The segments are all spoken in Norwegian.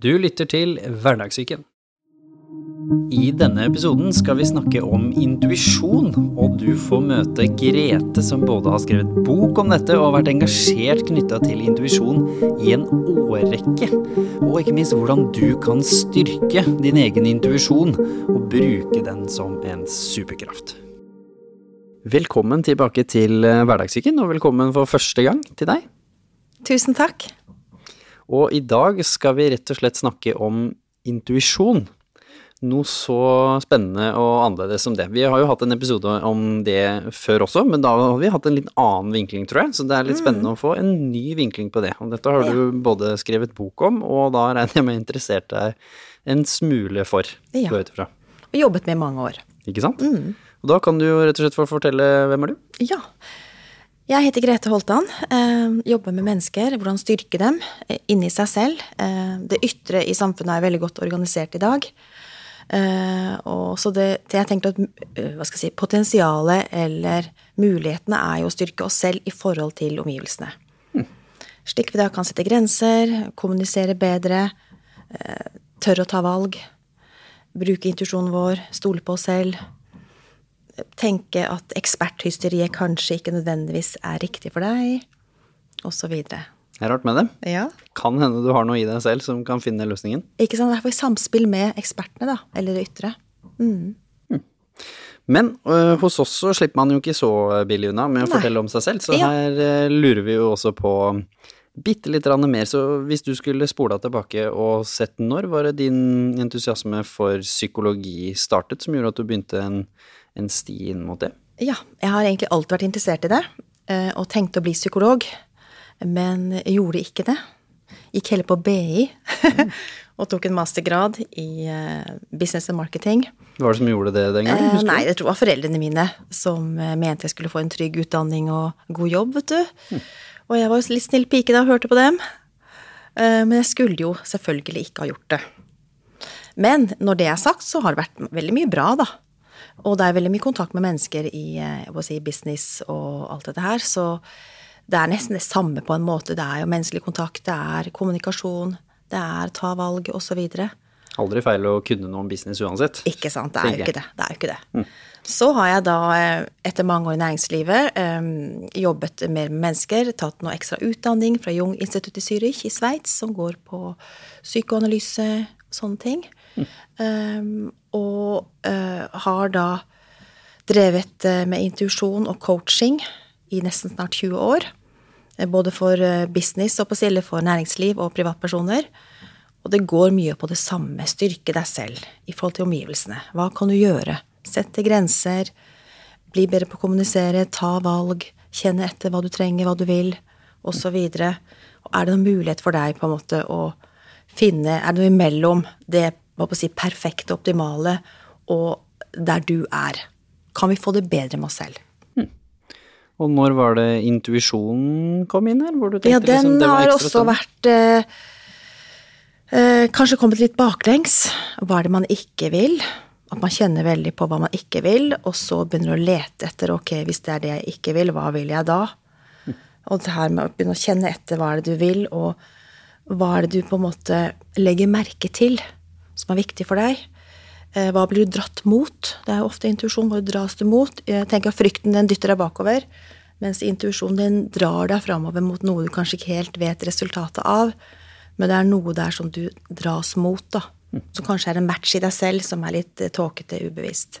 Du lytter til Hverdagssyken. I denne episoden skal vi snakke om intuisjon, og du får møte Grete, som både har skrevet bok om dette og har vært engasjert knytta til intuisjon i en årrekke. Og ikke minst hvordan du kan styrke din egen intuisjon og bruke den som en superkraft. Velkommen tilbake til Hverdagssyken, og velkommen for første gang til deg. Tusen takk. Og i dag skal vi rett og slett snakke om intuisjon. Noe så spennende og annerledes som det. Vi har jo hatt en episode om det før også, men da har vi hatt en litt annen vinkling, tror jeg. Så det er litt spennende å få en ny vinkling på det. Og dette har du både skrevet bok om, og da regner jeg med interessert deg en smule for. Ja. Og jobbet med i mange år. Ikke sant? Og da kan du jo rett og slett få fortelle hvem er du? Ja. Jeg heter Grete Holtan. Eh, jobber med mennesker, hvordan styrke dem eh, inni seg selv. Eh, det ytre i samfunnet er veldig godt organisert i dag. Og så det, det jeg tenkte at hva skal jeg si, potensialet eller mulighetene er jo å styrke oss selv i forhold til omgivelsene. Slik vi da kan sette grenser, kommunisere bedre, tørre å ta valg, bruke intuisjonen vår, stole på oss selv. Tenke at eksperthysteriet kanskje ikke nødvendigvis er riktig for deg, osv. Det er rart med det. Ja. Kan hende du har noe i deg selv som kan finne løsningen. Ikke sant? Derfor i samspill med ekspertene, da. Eller det ytre. Men øh, hos oss så slipper man jo ikke så billig unna med å Nei. fortelle om seg selv, så Ja. her øh, lurer vi jo også på bitte litt mer. Så hvis du skulle spola tilbake og sett når var det din entusiasme for psykologi startet, som gjorde at du begynte en, en sti inn mot det? Ja, jeg har egentlig alltid vært interessert i det, eh, og tenkte å bli psykolog, men gjorde ikke det. Gikk heller på BI, og tok en mastergrad i eh, business and marketing. Hva var det som gjorde det den gangen? Eh, husker? Nei, det tror jeg var foreldrene mine som eh, mente jeg skulle få en trygg utdanning og god jobb, vet du. Og jeg var jo litt snill pike da og hørte på dem. Eh, Men jeg skulle jo selvfølgelig ikke ha gjort det. Men når det er sagt, så har det vært veldig mye bra, da. Og det er veldig mye kontakt med mennesker i eh, jeg si, business og alt dette her, så det er nesten det samme på en måte. Det er jo menneskelig kontakt, det er kommunikasjon, det er ta valg, osv. Aldri feil å kunne noe om business uansett. Ikke sant, det er jo ikke det. det, er ikke det. Så har jeg da, eh, etter mange år i næringslivet, eh, jobbet mer med mennesker, tatt noe ekstra utdanning fra Jung Institutt i Zürich i Sveits, som går på psykoanalyse, sånne ting. Eh, og eh, har da drevet eh, med intuisjon og coaching i nesten snart 20 år. Eh, Både for business og på spesielt for næringsliv og privatpersoner. Og det går mye på det samme. Styrke deg selv i forhold til omgivelsene. Hva kan du gjøre? Sette grenser. Bli bedre på å kommunisere. Ta valg. Kjenne etter hva du trenger, hva du vil, osv. Er det noen mulighet for deg på en måte å finne Er det noe imellom det hva på å si, perfekte, optimale, og der du er? Kan vi få det bedre med oss selv? Og når var det intuisjonen kom inn her? Hvor du tenkte Ja, den liksom, det var har ekstra også spennende? vært eh, eh, Kanskje kommet litt baklengs. Hva er det man ikke vil? At man kjenner veldig på hva man ikke vil, og så begynner å lete etter ok, hvis det er det jeg ikke vil, hva vil jeg da? Og det her med å begynne å kjenne etter hva er det du vil, og hva er det du på en måte legger merke til som er viktig for deg? Eh, Hva blir du dratt mot? Det er jo ofte intuisjon. Hva dras du mot? Jeg tenker at Frykten den dytter deg bakover, mens intuisjonen din drar deg framover mot noe du kanskje ikke helt vet resultatet av. Men det er noe der som du dras mot, da. Som kanskje er en match i deg selv som er litt eh, tåkete, ubevisst.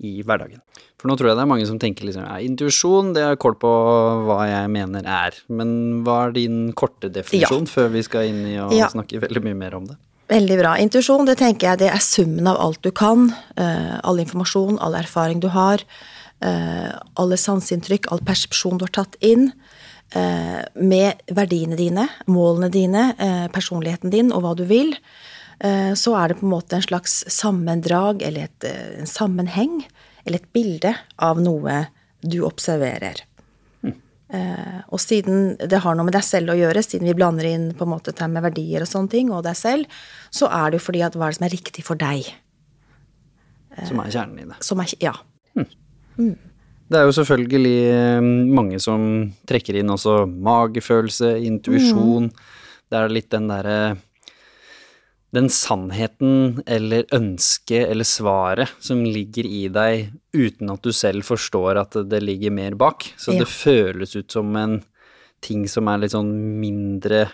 i hverdagen. For nå tror jeg det er mange som tenker liksom ja, intuisjon, det har jeg kål på hva jeg mener er. Men hva er din korte definisjon før vi skal inn i å Ja. snakke veldig mye mer om det? Veldig bra. Intuisjon, det tenker jeg det er summen av alt du kan. eh, all informasjon, all erfaring du har. eh, alle sanseinntrykk, all persepsjon du har tatt inn. eh, med verdiene dine, målene dine, eh, personligheten din og hva du vil. Eh, så er det på en måte en slags sammendrag eller et, eh, en sammenheng eller et bilde av noe du observerer. Eh, og siden det har noe med deg selv å gjøre, siden vi blander inn på en måte det med verdier og sånne ting, og deg selv, så er det jo fordi at hva er det som er riktig for deg? Som er kjernen i det. Som er, ja. Det er jo selvfølgelig mange som trekker inn også magefølelse, intuisjon. Det er litt den derre Den sannheten eller ønsket eller svaret som ligger i deg uten at du selv forstår at det ligger mer bak. Så Ja. det føles ut som en ting som er litt sånn mindre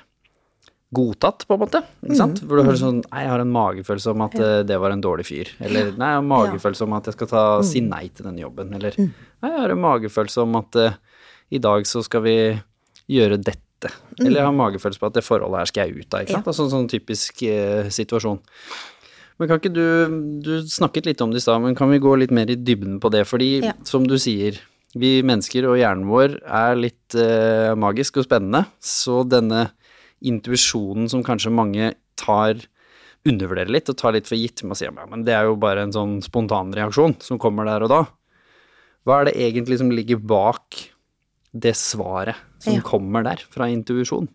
godtatt, på en måte. Ikke sant? Hvor du hører sånn Nei, jeg har en magefølelse om at ja. det var en dårlig fyr. Eller nei, jeg har en magefølelse om at jeg skal ta, si nei til den jobben. Eller nei, jeg har en magefølelse om at uh, i dag så skal vi gjøre dette. Eller jeg har magefølelse på at det forholdet her skal jeg ut av. Ikke sant? Altså en sånn typisk eh, situasjon. Men kan ikke du Du snakket litt om det i stad, men kan vi gå litt mer i dybden på det? Fordi, Ja. som du sier, vi mennesker og hjernen vår er litt eh, magisk og spennende. Så denne intuisjonen som kanskje mange tar undervurderer litt og tar litt for gitt med å si ja, men det er jo bare en sånn spontan reaksjon som kommer der og da. Hva er det egentlig som ligger bak det svaret som Ja. kommer der fra intuisjon?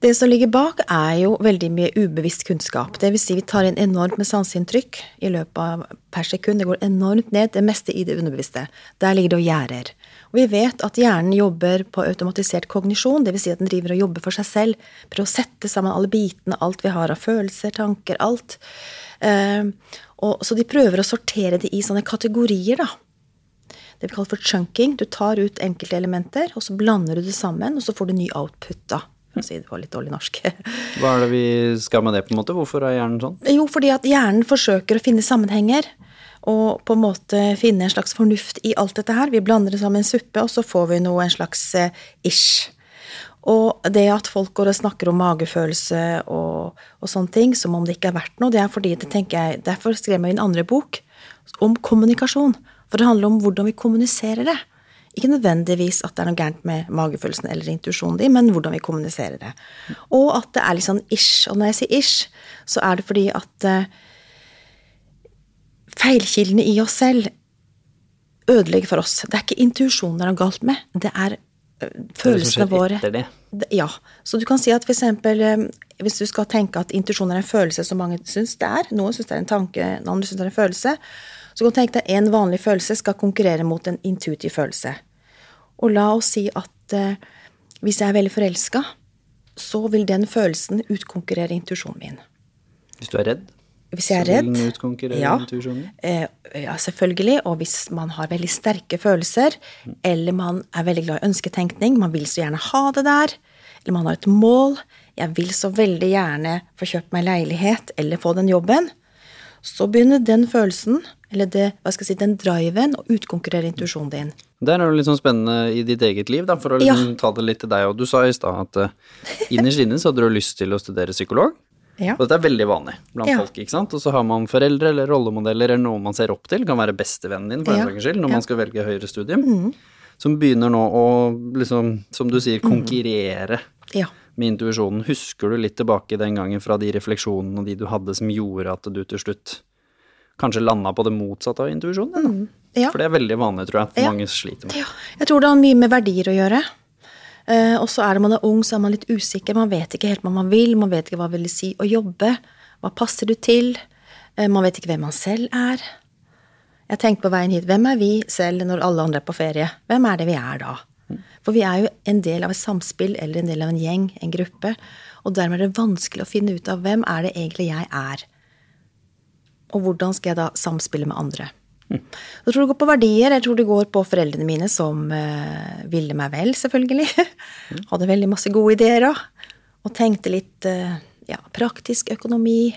Det som ligger bak, er jo veldig mye ubevisst kunnskap. Det vil si, vi tar inn enormt med sanseinntrykk i løpet av per sekund. Det går enormt ned, det meste i det underbevisste. Der ligger det og gjerder. Og vi vet at hjernen jobber på automatisert kognisjon, det vil si at den driver og jobber for seg selv. Prøver å sette sammen alle bitene, alt vi har av følelser, tanker, alt. Uh, og, så de prøver å sortere det i sånne kategorier, da det vi kaller for chunking. Du tar ut enkelte elementer, og så blander du det sammen, og så får du ny output, da. For å si det på litt dårlig norsk. Hva er det vi skal med det, på en måte? Hvorfor er hjernen sånn? Jo, fordi at hjernen forsøker å finne sammenhenger, og på en måte finne en slags fornuft i alt dette her. Vi blander det sammen i en suppe, og så får vi noe, en slags eh, ish. Og det at folk går og snakker om magefølelse og, og sånne ting, som om det ikke er verdt noe, det er fordi det tenker jeg Derfor skrev jeg en andre bok om kommunikasjon. For det handler om hvordan vi kommuniserer det. Ikke nødvendigvis at det er noe gærent med magefølelsen eller intuisjonen din, men hvordan vi kommuniserer det. Og at det er litt sånn ish. Og når jeg sier ish, så er det fordi at eh, feilkildene i oss selv ødelegger for oss. Det er ikke intuisjonen det er noe galt med, det er eh, følelsene våre. det. Ja. Så du kan si at eksempel eh, hvis du skal tenke at intuisjon er en følelse som mange syns det er, noen syns det er en tanke, andre syns det er en følelse, så kan du tenke deg en vanlig følelse skal konkurrere mot en intuitiv følelse. Og la oss si at eh, hvis jeg er veldig forelska, så vil den følelsen utkonkurrere intuisjonen min. Hvis du er redd, Hvis jeg er så vil redd den utkonkurrere ja, intuisjonen eh, ja, selvfølgelig. Og hvis man har veldig sterke følelser, eller man er veldig glad i ønsketenkning, man vil så gjerne ha det der, eller man har et mål, jeg vil så veldig gjerne få kjøpt meg leilighet eller få den jobben, så begynner den følelsen, eller det, hva skal jeg si, den driven, å utkonkurrere intuisjonen din. Det er jo litt sånn spennende i ditt eget liv, da, for å Ja. liksom ta det litt til deg. Og du sa i stad at uh, innerst inne så hadde du lyst til å studere psykolog. Ja. Og dette er veldig vanlig blant Ja. folk, ikke sant. Og så har man foreldre eller rollemodeller eller noen man ser opp til, kan være bestevennen din for Ja. den saks skyld, når Ja. man skal velge høyere studium, som begynner nå å liksom, som du sier, konkurrere Ja. Med intuisjonen. Husker du litt tilbake den gangen fra de refleksjonene og de du hadde som gjorde at du til slutt kanskje landa på det motsatte av intuisjonen? din, da? Ja. For det er veldig vanlig, tror jeg, at Ja. mange sliter med. Ja, jeg tror det har mye med verdier å gjøre. Uh, og så er det man er ung, så er man litt usikker. Man vet ikke helt hva man vil. Man vet ikke hva det vil si å jobbe. Hva passer du til? Uh, man vet ikke hvem man selv er. Jeg tenkte på veien hit, hvem er vi selv når alle andre er på ferie? Hvem er det vi er da? For vi er jo en del av et samspill eller en del av en gjeng, en gruppe. Og dermed er det vanskelig å finne ut av hvem er det egentlig jeg er. Og hvordan skal jeg da samspille med andre? Jeg tror det går på verdier. Jeg tror det går på foreldrene mine som uh, ville meg vel, selvfølgelig. Hadde veldig masse gode ideer òg. Og tenkte litt uh, ja, praktisk økonomi.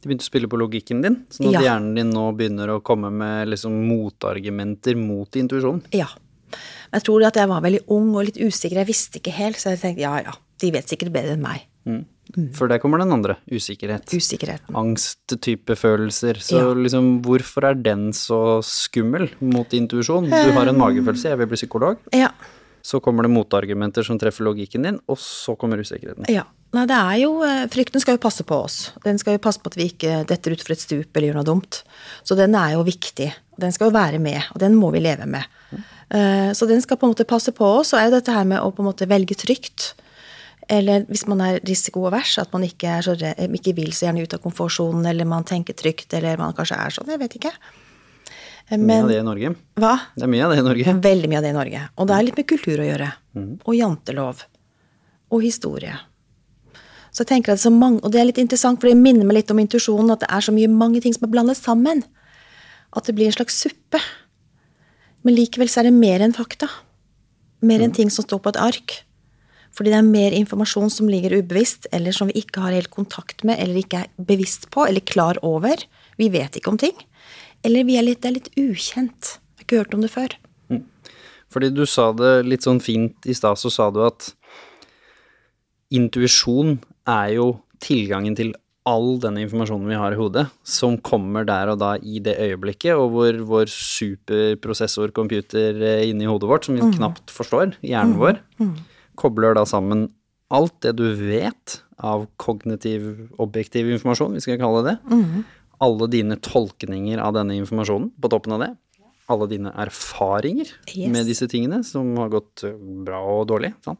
De begynte å spille på logikken din, sånn at Ja. hjernen din nå begynner å komme med liksom motargumenter mot intuisjonen. Ja. Men jeg tror at jeg var veldig ung og litt usikker. Jeg visste ikke helt, så jeg tenkte ja ja, de vet sikkert bedre enn meg. For der kommer den andre, usikkerhet. Usikkerheten. Angsttype følelser. Så Ja. liksom, hvorfor er den så skummel mot intuisjon? Du har en magefølelse, jeg vil bli psykolog. Ja. Så kommer det motargumenter som treffer logikken din, og så kommer usikkerheten. ja. Nei, det er jo eh, Frykten skal jo passe på oss. Den skal jo passe på at vi ikke detter utfor et stup eller gjør noe dumt. Så den er jo viktig. Den skal jo være med, og den må vi leve med. Eh, Så den skal på en måte passe på oss, og er dette her med å på en måte velge trygt. Eller hvis man er risikoavers, at man ikke, er så re- ikke vil så gjerne ut av komfortsonen, eller man tenker trygt, eller man kanskje er sånn, jeg vet ikke. Men, Mye av det i Norge. hva? Det er mye av det i Norge. Veldig mye av det i Norge. Og det er litt med kultur å gjøre. Og jantelov. Og historie. Så jeg tenker at det er så mange, Og det er litt interessant, for det minner meg litt om intuisjonen, at det er så mye mange ting som er blandet sammen. At det blir en slags suppe. Men likevel så er det mer enn fakta. Mer enn ting som står på et ark. Fordi det er mer informasjon som ligger ubevisst, eller som vi ikke har helt kontakt med, eller ikke er bevisst på, eller klar over. Vi vet ikke om ting. Eller vi er litt, det er litt ukjent. Jeg har ikke hørt om det før. Fordi du sa det litt sånn fint i stad, så sa du at intuisjon er jo tilgangen til all denne informasjonen vi har i hodet, som kommer der og da i det øyeblikket, og hvor vår superprosessor-computer inni hodet vårt, som vi knapt forstår, hjernen vår, kobler da sammen alt det du vet av kognitiv, objektiv informasjon, vi skal kalle det det, alle dine tolkninger av denne informasjonen på toppen av det, alle dine erfaringer Yes. med disse tingene som har gått eh, bra og dårlig, sant?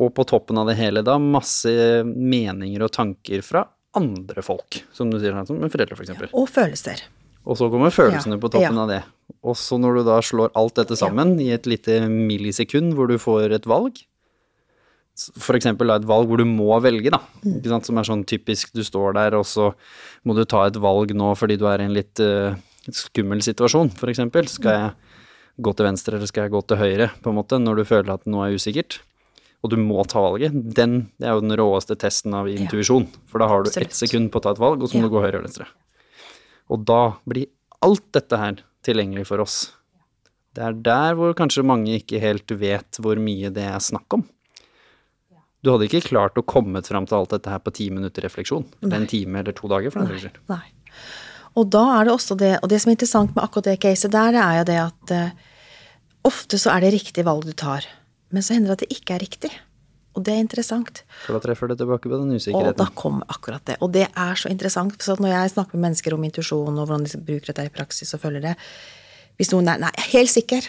Og på toppen av det hele da masse meninger og tanker fra andre folk, som du sier, som foreldre for eksempel. Og følelser. Og så kommer følelsene Ja, på toppen ja. av det. Og så når du da slår alt dette sammen i et lite millisekund hvor du får et valg, for eksempel et valg hvor du må velge, da, Mm. som er sånn typisk du står der, og så må du ta et valg nå fordi du er i en litt uh, skummel situasjon, for eksempel. Skal jeg gå til venstre, eller skal jeg gå til høyre, på en måte, når du føler at noe er usikkert? Og du må ta valget. Den det er jo den råeste testen av intuisjon. For da har du Absolutt. ett sekund på å ta et valg, og så må Ja. du gå høyre og venstre. Og da blir alt dette her tilgjengelig for oss. Det er der hvor kanskje mange ikke helt vet hvor mye det er snakk om. Du hadde ikke klart å komme fram til alt dette her på ti minutter refleksjon. Eller en time eller to dager, for den saks skyld. Og da er det også det, og det som er interessant med akkurat det caset der, det er jo det at uh, ofte så er det riktig valg du tar, men så hender det at det ikke er riktig. Og det er interessant. For da treffer det tilbake på den usikkerheten. Og da kommer akkurat det. Og det er så interessant. For når jeg snakker med mennesker om intuisjon og hvordan de bruker dette i praksis og følger det Hvis noen er nei, helt sikker,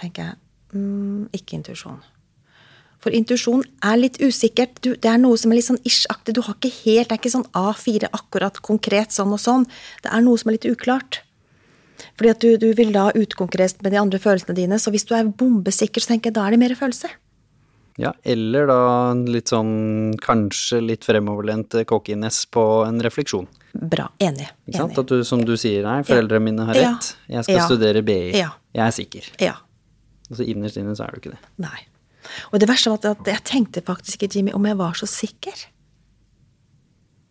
tenker jeg mm, ikke intuisjon. For intuisjon er litt usikkert. Du, det er noe som er litt sånn ish-aktig. Du har ikke helt, Det er ikke sånn A4 akkurat konkret sånn og sånn. Det er noe som er litt uklart. Fordi at du, du vil da utkonkurrere med de andre følelsene dine. Så hvis du er bombesikker, så tenker jeg da er det mer følelse. Ja, eller da litt sånn kanskje litt fremoverlent cockiness på en refleksjon. Bra. Enig. Ikke sant? At du, som du sier, nei, foreldrene mine har rett. Jeg skal Ja. studere BI. Ja. Jeg er sikker. Ja. Og så innerst inne så er du ikke det. Nei. Og det verste var at jeg tenkte faktisk ikke, Jimmy, om jeg var så sikker.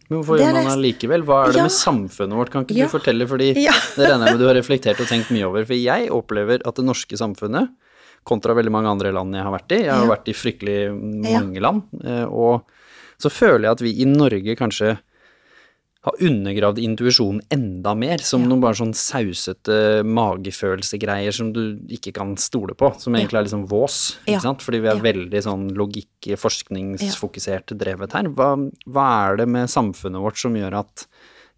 Men hvorfor gjør man det- likevel? Hva er det Ja. med samfunnet vårt? Kan ikke Ja. du fortelle, fordi Ja. det regner jeg med du har reflektert og tenkt mye over. For jeg opplever at det norske samfunnet, kontra veldig mange andre land jeg har vært i, jeg har vært i fryktelig mange land, eh, og så føler jeg at vi i Norge kanskje har undergravd intuisjonen enda mer, som noen bare sånn sausete magefølelsegreier som du ikke kan stole på, som egentlig er liksom vås, ikke Ja. sant? Fordi vi er Ja. veldig sånn logikk, forskningsfokusert drevet her. Hva, hva er det med samfunnet vårt som gjør at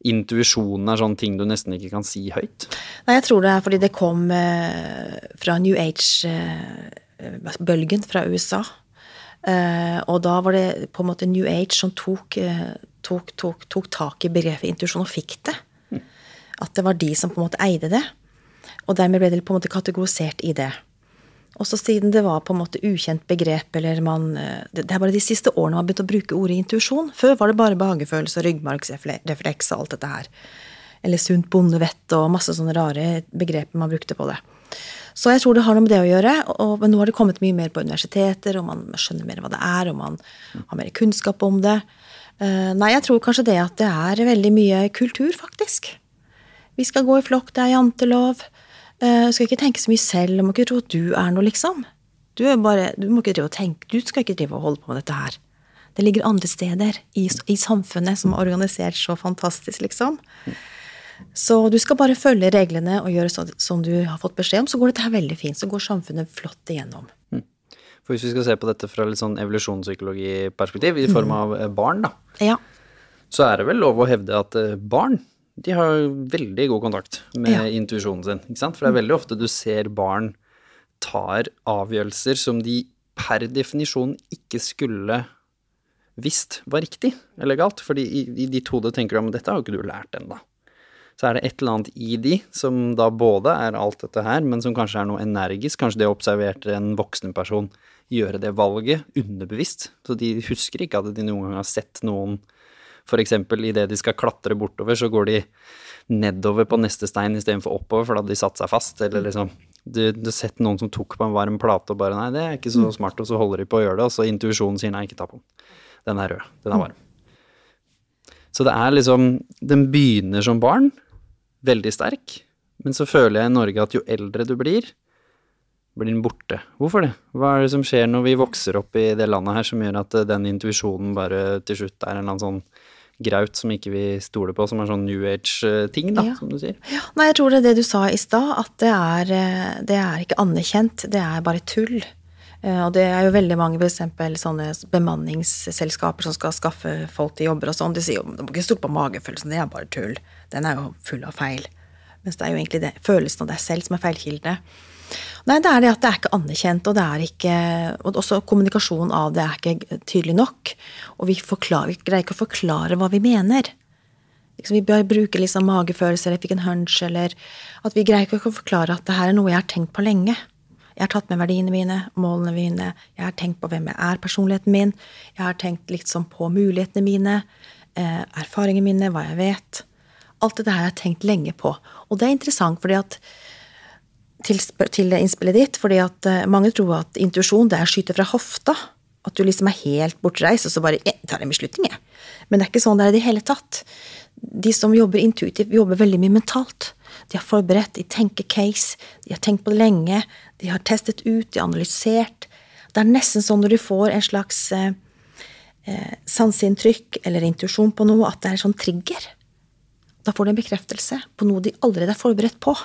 intuisjonen er sånn ting du nesten ikke kan si høyt? Nei, jeg tror det er fordi det kom eh, fra New Age-bølgen fra USA. Eh, og da var det på en måte New Age som tok, eh, tok, tok, tok tak i begrepet intuisjon og fikk det. At det var de som på en måte eide det. Og dermed ble det på en måte kategorisert i det. Og så siden det var på en måte ukjent begrep, eller man eh, Det det er bare de siste årene man har begynt å bruke ordet intuisjon. Før var det bare behagefølelse og ryggmargsrefleks og alt dette her. Eller sunt bondevett og masse sånne rare begreper man brukte på det. Så jeg tror det har noe med det å gjøre. Og, men nå har det kommet mye mer på universiteter, og man skjønner mer hva det er, og man har mer kunnskap om det. Uh, nei, jeg tror kanskje det at det er veldig mye kultur, faktisk. Vi skal gå i flokk, det er jantelov. Uh, skal ikke tenke så mye selv, du må ikke tro at du er noe, liksom. Du, er bare, du må ikke drive og tenke, du skal ikke drive og holde på med dette her. Det ligger andre steder i, i samfunnet som er organisert så fantastisk, liksom. Så du skal bare følge reglene og gjøre sånn som du har fått beskjed om, så går dette her veldig fint. Så går samfunnet flott igjennom. For hvis vi skal se på dette fra litt sånn evolusjonspsykologiperspektiv, i form av eh, barn, da, Ja. så er det vel lov å hevde at eh, barn de har veldig god kontakt med Ja. intuisjonen sin. ikke sant? For det er veldig ofte du ser barn tar avgjørelser som de per definisjon ikke skulle visst var riktig eller galt. Fordi i, i ditt hode tenker du at dette har jo ikke du lært ennå. Så er det et eller annet i de som da både er alt dette her, men som kanskje er noe energisk. Kanskje det observerte en voksen person gjøre det valget underbevisst. Så de husker ikke at de noen gang har sett noen f.eks. idet de skal klatre bortover, så går de nedover på neste stein istedenfor oppover, for da hadde de satt seg fast. Eller liksom Du har sett noen som tok på en varm plate og bare Nei, det er ikke så smart, og så holder de på å gjøre det, og så intuisjonen sier nei, ikke ta på den. Den er rød. Den er varm. Så det er liksom Den begynner som barn, veldig sterk, men så føler jeg i Norge at jo eldre du blir, blir den borte. Hvorfor det? Hva er det som skjer når vi vokser opp i det landet her som gjør at eh, den intuisjonen bare til slutt er en eller annen sånn graut som ikke vi stoler på, som er sånn new age-ting, da, Ja. som du sier? Ja, nei, jeg tror det er det du sa i stad, at det er, eh, det er ikke anerkjent, det er bare tull. Eh, Og det er jo veldig mange for eksempel sånne bemanningsselskaper som skal skaffe folk til jobber og sånn. De sier jo du må ikke stole på magefølelsen, det er bare tull. Den er jo full av feil. Mens det er jo egentlig det, følelsen av deg selv som er feilkilde. Nei, det er det at det er ikke anerkjent, og det er ikke Og også kommunikasjon av det er ikke tydelig nok. Og vi, forklarer, vi greier ikke å forklare hva vi mener. Liksom, vi bør bruke liksom magefølelse eller fikk en hunch, eller at vi greier ikke å forklare at det her er noe jeg har tenkt på lenge. Jeg har tatt med verdiene mine, målene mine, jeg har tenkt på hvem jeg er, personligheten min. Jeg har tenkt liksom på mulighetene mine, eh, erfaringene mine, hva jeg vet. Alt dette har jeg tenkt lenge på. Og det er interessant, fordi at til, til innspillet ditt, fordi at eh, mange tror at intuisjon er å skyte fra hofta. At du liksom er helt bortreist, og så bare jeg tar en beslutning, jeg. Men det er ikke sånn det er i det hele tatt. De som jobber intuitivt, jobber veldig mye mentalt. De har forberedt, de tenker case, de har tenkt på det lenge, de har testet ut, de har analysert. Det er nesten sånn når du får en slags eh, eh, sanseinntrykk eller intuisjon på noe, at det er sånn trigger. Da får du en bekreftelse på noe de allerede er forberedt på.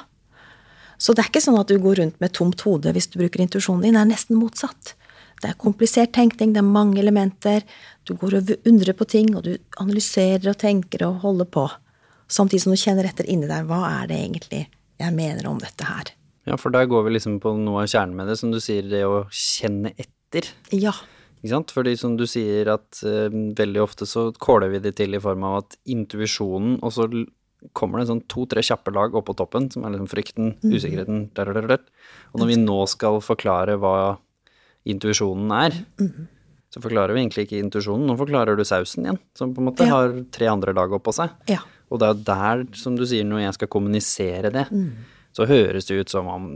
Så det er ikke sånn at du går rundt med tomt hode hvis du bruker intuisjonen din. Det er nesten motsatt. Det er komplisert tenkning, det er mange elementer. Du går og undrer på ting, og du analyserer og tenker og holder på. Samtidig som du kjenner etter inni deg hva er det egentlig jeg mener om dette her. Ja, for der går vi liksom på noe av kjernen med det, som du sier, det å kjenne etter. Ja. Ikke sant? Fordi som du sier at uh, veldig ofte så kåler vi det til i form av at intuisjonen, og så kommer det sånn to-tre kjappe lag oppå toppen, som er liksom frykten, usikkerheten, der, der, der. Og når vi nå skal forklare hva intuisjonen er, så forklarer vi egentlig ikke intuisjonen, nå forklarer du sausen igjen, som på en måte Ja. har tre andre lag oppå seg. Ja. Og det er jo der, som du sier, når jeg skal kommunisere det, så høres det ut som om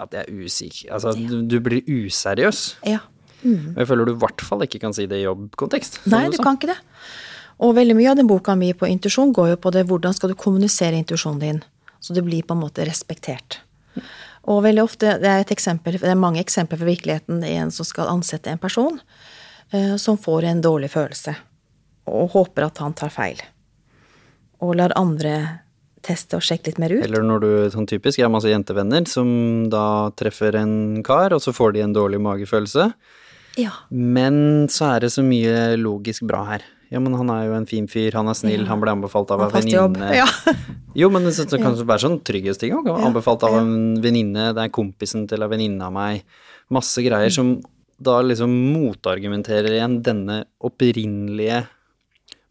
at jeg er usikker. Altså, du, du blir useriøs. Ja. Og jeg føler du i hvert fall ikke kan si det i jobbkontekst. Nei, du du kan ikke det. Og veldig mye av den boka mi på intuisjon går jo på det hvordan skal du kommunisere intuisjonen din, så det blir på en måte respektert. Og veldig ofte, det er et eksempel, det er mange eksempler fra virkeligheten, det er en som skal ansette en person, eh, som får en dårlig følelse, og håper at han tar feil. Og lar andre teste og sjekke litt mer ut. Eller når du, sånn typisk, jeg har masse jentevenner som da treffer en kar, og så får de en dårlig magefølelse. Ja. Men så er det så mye logisk bra her. Ja, men han er jo en fin fyr, han er snill, han ble anbefalt av en venninne. Ja. Jo, men det, det kan være sånn trygghetsting òg. Anbefalt av en venninne, det er kompisen til en venninne av meg. Masse greier som da liksom motargumenterer igjen denne opprinnelige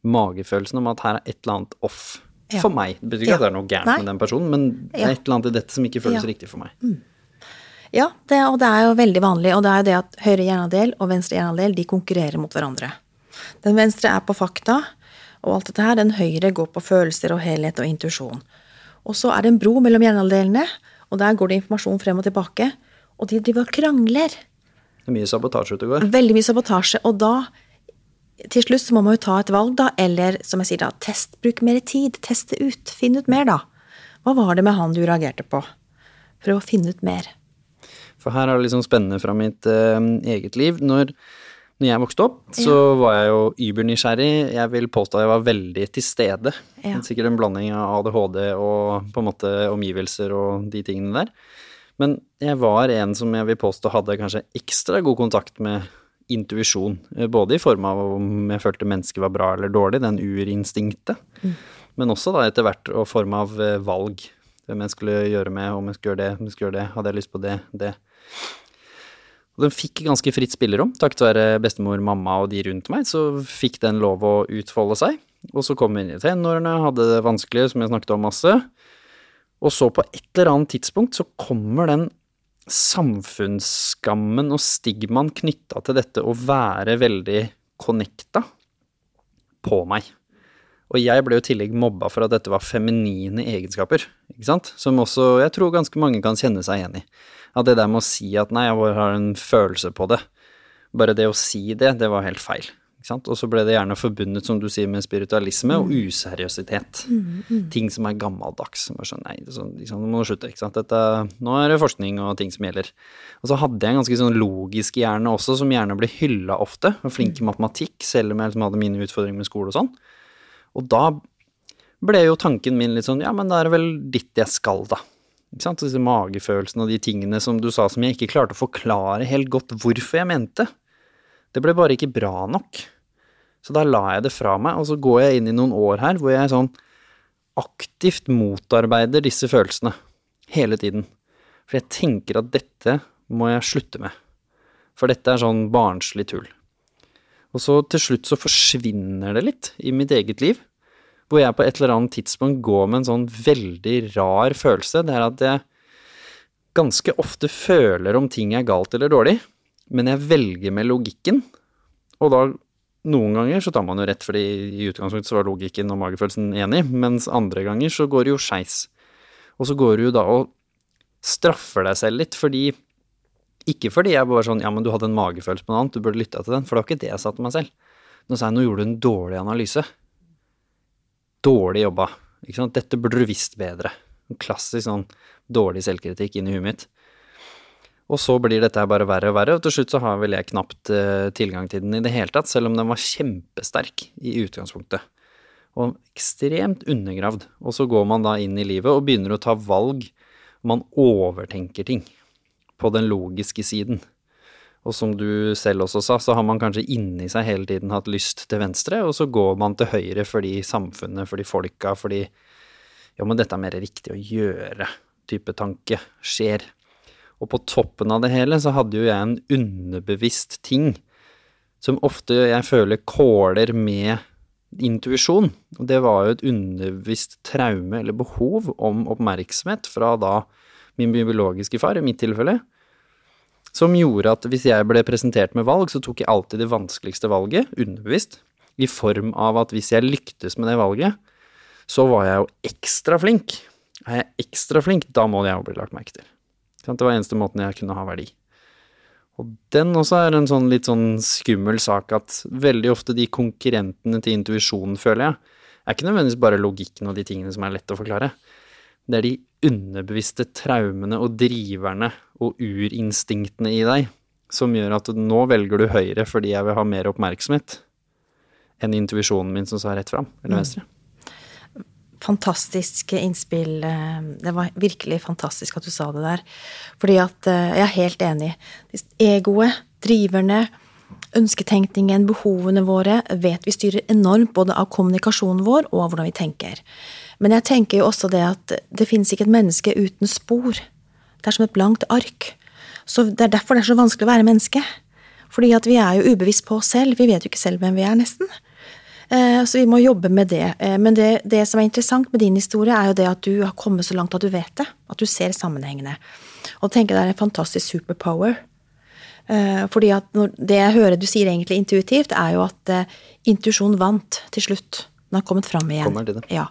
magefølelsen om at her er et eller annet off. Ja. For meg. Det betyr ikke Ja. at det er noe gærent Nei. med den personen, men det er et eller annet i dette som ikke føles riktig for meg. Ja, det, og det er jo veldig vanlig. Og det er jo det at høyre hjernedel og venstre hjernedel de konkurrerer mot hverandre. Den venstre er på fakta og alt dette her. Den høyre går på følelser og helhet og intuisjon. Og så er det en bro mellom hjernedelene, og der går det informasjon frem og tilbake. Og de driver og krangler. Det er mye sabotasje ute og går. Veldig mye sabotasje. Og da, til slutt, så må man jo ta et valg, da. Eller som jeg sier, da, test, bruk mer tid. Teste ut. Finn ut mer, da. Hva var det med han du reagerte på? Prøv å finne ut mer. For her er det liksom spennende fra mitt eh, eget liv. Når, når jeg vokste opp, så var jeg jo übernysgjerrig. Jeg vil påstå at jeg var veldig til stede. Ja. Sikkert en blanding av ADHD og på en måte omgivelser og de tingene der. Men jeg var en som jeg vil påstå hadde kanskje ekstra god kontakt med intuisjon. eh, Både i form av om jeg følte mennesket var bra eller dårlig, den urinstinktet. Men også da etter hvert i form av eh, valg. Hvem jeg skulle gjøre med, om jeg skulle gjøre det, om jeg skulle gjøre det, hadde jeg lyst på det, det. Og den fikk ganske fritt spillerom. Takket være bestemor, mamma og de rundt meg, så fikk den lov å utfolde seg. Og så kom vi inn i tenårene, hadde det vanskelig, som jeg snakket om masse. Og så på et eller annet tidspunkt så kommer den samfunnsskammen og stigmaen knytta til dette å være veldig connecta på meg. Og jeg ble jo i tillegg mobba for at dette var feminine egenskaper, ikke sant, som også jeg tror ganske mange kan kjenne seg igjen i. At det der med å si at nei, jeg bare har en følelse på det, bare det å si det, det var helt feil. Og så ble det gjerne forbundet, som du sier, med spiritualisme og useriøsitet. Ting som er gammeldags. Som er sånn, nei, sånn, liksom, nå må du slutte, ikke sant. Dette, nå er det forskning og ting som gjelder. Og så hadde jeg en ganske sånn logisk hjerne også, som gjerne ble hylla ofte. Og flink i matematikk, selv om jeg liksom hadde mine utfordringer med skole og sånn. Og da ble jo tanken min litt sånn, ja, men da er det vel dit jeg skal, da. Ikke sant? Disse magefølelsene og de tingene som du sa som jeg ikke klarte å forklare helt godt hvorfor jeg mente. Det ble bare ikke bra nok. Så da la jeg det fra meg, og så går jeg inn i noen år her hvor jeg sånn aktivt motarbeider disse følelsene. Hele tiden. For jeg tenker at dette må jeg slutte med. For dette er sånn barnslig tull. Og så til slutt så forsvinner det litt i mitt eget liv. Hvor jeg på et eller annet tidspunkt går med en sånn veldig rar følelse. Det er at jeg ganske ofte føler om ting er galt eller dårlig, men jeg velger med logikken. Og da noen ganger så tar man jo rett, fordi i utgangspunktet så var logikken og magefølelsen enig, mens andre ganger så går det jo skeis. Og så går du jo da og straffer deg selv litt, fordi Ikke fordi jeg bare sånn ja, men du hadde en magefølelse på noe annet, du burde lytta til den, for det var ikke det jeg sa til meg selv. Nå sa jeg nå gjorde du en dårlig analyse. Dårlig jobba. Ikke sant. Dette burde du visst bedre. En klassisk sånn dårlig selvkritikk inn i huet mitt. Og så blir dette bare verre og verre, og til slutt så har vel jeg knapt uh, tilgang til den i det hele tatt, selv om den var kjempesterk i utgangspunktet. Og ekstremt undergravd. Og så går man da inn i livet og begynner å ta valg. Man overtenker ting på den logiske siden. Og som du selv også sa, så har man kanskje inni seg hele tiden hatt lyst til venstre, og så går man til høyre fordi samfunnet, fordi folka, fordi Ja, men dette er mer riktig å gjøre, type tanke, skjer. Og på toppen av det hele så hadde jo jeg en underbevisst ting som ofte jeg føler kåler med intuisjon. Og det var jo et underbevisst traume eller behov om oppmerksomhet fra da min biologiske far, i mitt tilfelle, som gjorde at hvis jeg ble presentert med valg, så tok jeg alltid det vanskeligste valget, underbevisst, i form av at hvis jeg lyktes med det valget, så var jeg jo ekstra flink. Er jeg ekstra flink, da må det jo bli lagt merke til. Det var eneste måten jeg kunne ha verdi. Og den også er en sånn litt sånn skummel sak at veldig ofte de konkurrentene til intuisjonen, føler jeg, er ikke nødvendigvis bare logikken og de tingene som er lett å forklare. Det er de underbevisste traumene og driverne og urinstinktene i deg som gjør at nå velger du høyre fordi jeg vil ha mer oppmerksomhet enn intuisjonen min som sa rett fram, eller venstre. Fantastiske innspill. eh, Det var virkelig fantastisk at du sa det der. Fordi at eh, jeg er helt enig. Egoet, driverne, ønsketenkningen, behovene våre vet vi styrer enormt både av kommunikasjonen vår og av hvordan vi tenker. Men jeg tenker jo også det at det finnes ikke et menneske uten spor. Det er som et blankt ark. Så Det er derfor det er så vanskelig å være menneske. Fordi at vi er jo ubevisst på oss selv. Vi vet jo ikke selv hvem vi er, nesten. Eh, Så vi må jobbe med det. Eh, Men det, det som er interessant med din historie, er jo det at du har kommet så langt at du vet det. At du ser sammenhengene. Og tenker det er en fantastisk superpower. Eh, Fordi at det jeg hører du sier egentlig intuitivt, er jo at intuisjon vant til slutt. Den har kommet fram igjen. Kommer til det. Ja.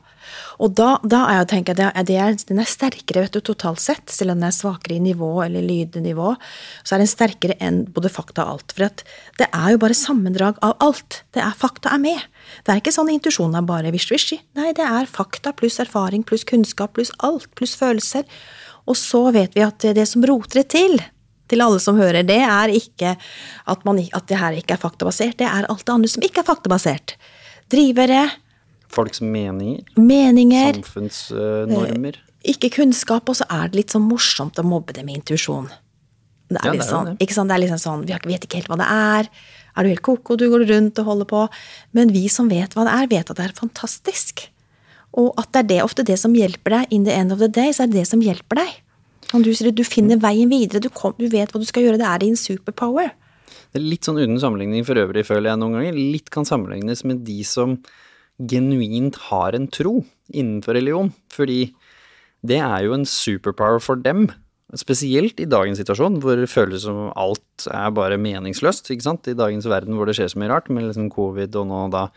Og da, da er jeg, tenker jeg, det er, den er sterkere vet du, totalt sett, selv om den er svakere i nivå eller lydnivå. Så er den sterkere enn både fakta og alt. For at det er jo bare sammendrag av alt. Det er Fakta er med. Det er ikke sånn intuisjonen er bare visj-visji. Nei, det er fakta pluss erfaring pluss kunnskap pluss alt pluss følelser. Og så vet vi at det som roter det til, til alle som hører, det er ikke at, man, at det her ikke er faktabasert. Det er alt det andre som ikke er faktabasert. Drivere, Folks meninger, meninger, samfunnsnormer. ikke kunnskap, og så er det litt sånn morsomt å mobbe det med intuisjon. Det er Ja, litt det sånn, det. ikke sant? Det er liksom sånn, Vi vet ikke helt hva det er. Er du helt koko, du går rundt og holder på. Men vi som vet hva det er, vet at det er fantastisk. Og at det er det, ofte det som hjelper deg. In the end of the day, så er det det som hjelper deg. Som du sier, du finner veien videre. Du, kom, du vet hva du skal gjøre. Det er din superpower. Det er litt sånn uten sammenligning for øvrig, føler jeg noen ganger. Litt kan sammenlignes med de som genuint har en tro innenfor religion. Fordi det er jo en superpower for dem. Spesielt i dagens situasjon, hvor det føles som alt er bare meningsløst. ikke sant? I dagens verden hvor det skjer så mye rart, med liksom covid og nå da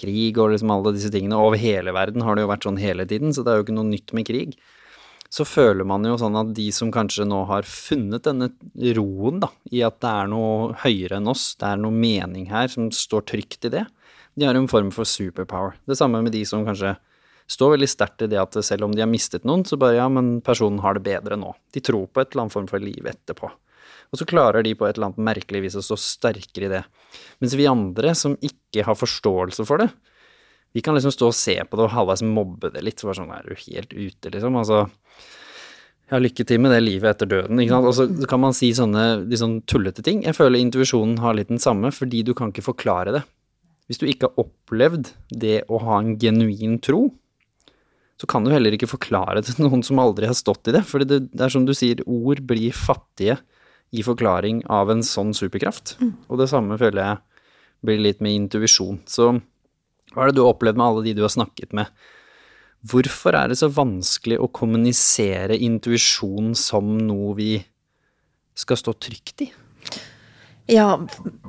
krig og liksom alle disse tingene. Over hele verden har det jo vært sånn hele tiden, så det er jo ikke noe nytt med krig. Så føler man jo sånn at de som kanskje nå har funnet denne roen, da, i at det er noe høyere enn oss, det er noe mening her som står trygt i det, de har en form for superpower. Det samme med de som kanskje står veldig sterkt i det at selv om de har mistet noen, så bare ja, men personen har det bedre nå. De tror på et eller annet form for liv etterpå. Og så klarer de på et eller annet merkelig vis å stå sterkere i det. Mens vi andre som ikke har forståelse for det, vi kan liksom stå og se på det og halvveis mobbe det litt. Så bare sånn, er du helt ute, liksom? Altså, ja, lykke til med det livet etter døden, ikke sant. Og så kan man si sånne litt sånn tullete ting. Jeg føler intuisjonen har litt den samme, fordi du kan ikke forklare det. Hvis du ikke har opplevd det å ha en genuin tro, så kan du heller ikke forklare det til noen som aldri har stått i det. For det, det, er som du sier, ord blir fattige i forklaring av en sånn superkraft. Mm. Og det samme føler jeg blir litt med intuisjon. Så hva er det du har opplevd med alle de du har snakket med? Hvorfor er det så vanskelig å kommunisere intuisjon som noe vi skal stå trygt i? Ja,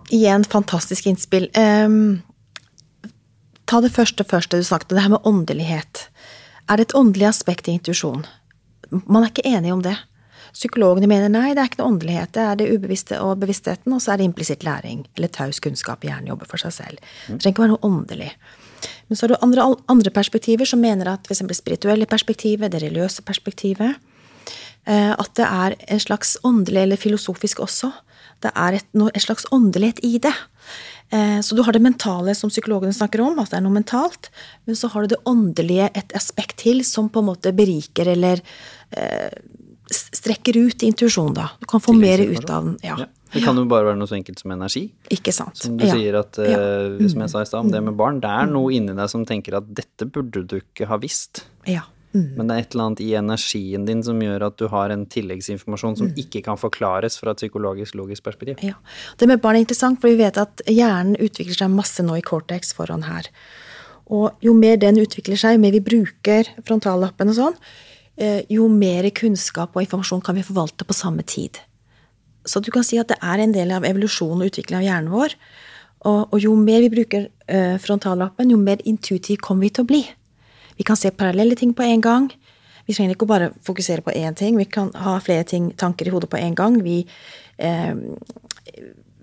igjen fantastisk innspill. Um, ta det første første du snakket om, det her med åndelighet. Er det et åndelig aspekt i intuisjon? Man er ikke enig om det. Psykologene mener nei, det er ikke noe åndelighet, det er det ubevisste og bevisstheten, og så er det implisitt læring, eller taus kunnskap, hjernen jobber for seg selv. Det trenger ikke være noe åndelig. Men så er det andre, andre perspektiver som mener at f.eks. spirituelle perspektivet, det religiøse perspektivet, eh, at det er en slags åndelig eller filosofisk også. Det er et, et slags åndelighet i det. Eh, så du har det mentale som psykologene snakker om, at det er noe mentalt. Men så har du det åndelige et aspekt til som på en måte beriker eller eh, strekker ut intuisjonen, da. Du kan få mer ut av den. Ja. ja. Det kan jo bare være noe så enkelt som energi. Ikke sant. Som du ja. sier at, uh, som jeg sa i stad, om det med barn, det er noe inni deg som tenker at dette burde du ikke ha visst. Ja. Mm. Men det er et eller annet i energien din som gjør at du har en tilleggsinformasjon som mm. ikke kan forklares fra et psykologisk, logisk perspektiv. Ja. Det med barn er interessant, for vi vet at hjernen utvikler seg masse nå i cortex foran her. Og jo mer den utvikler seg, jo mer vi bruker frontallappen og sånn, eh, jo mer kunnskap og informasjon kan vi forvalte på samme tid. Så du kan si at det er en del av evolusjonen og utviklingen av hjernen vår. Og, og jo mer vi bruker uh, frontallappen, jo mer intuitiv kommer vi til å bli. Vi kan se parallelle ting på en gang. Vi trenger ikke å bare fokusere på én ting. Vi kan ha flere ting, tanker i hodet på en gang. Vi, eh,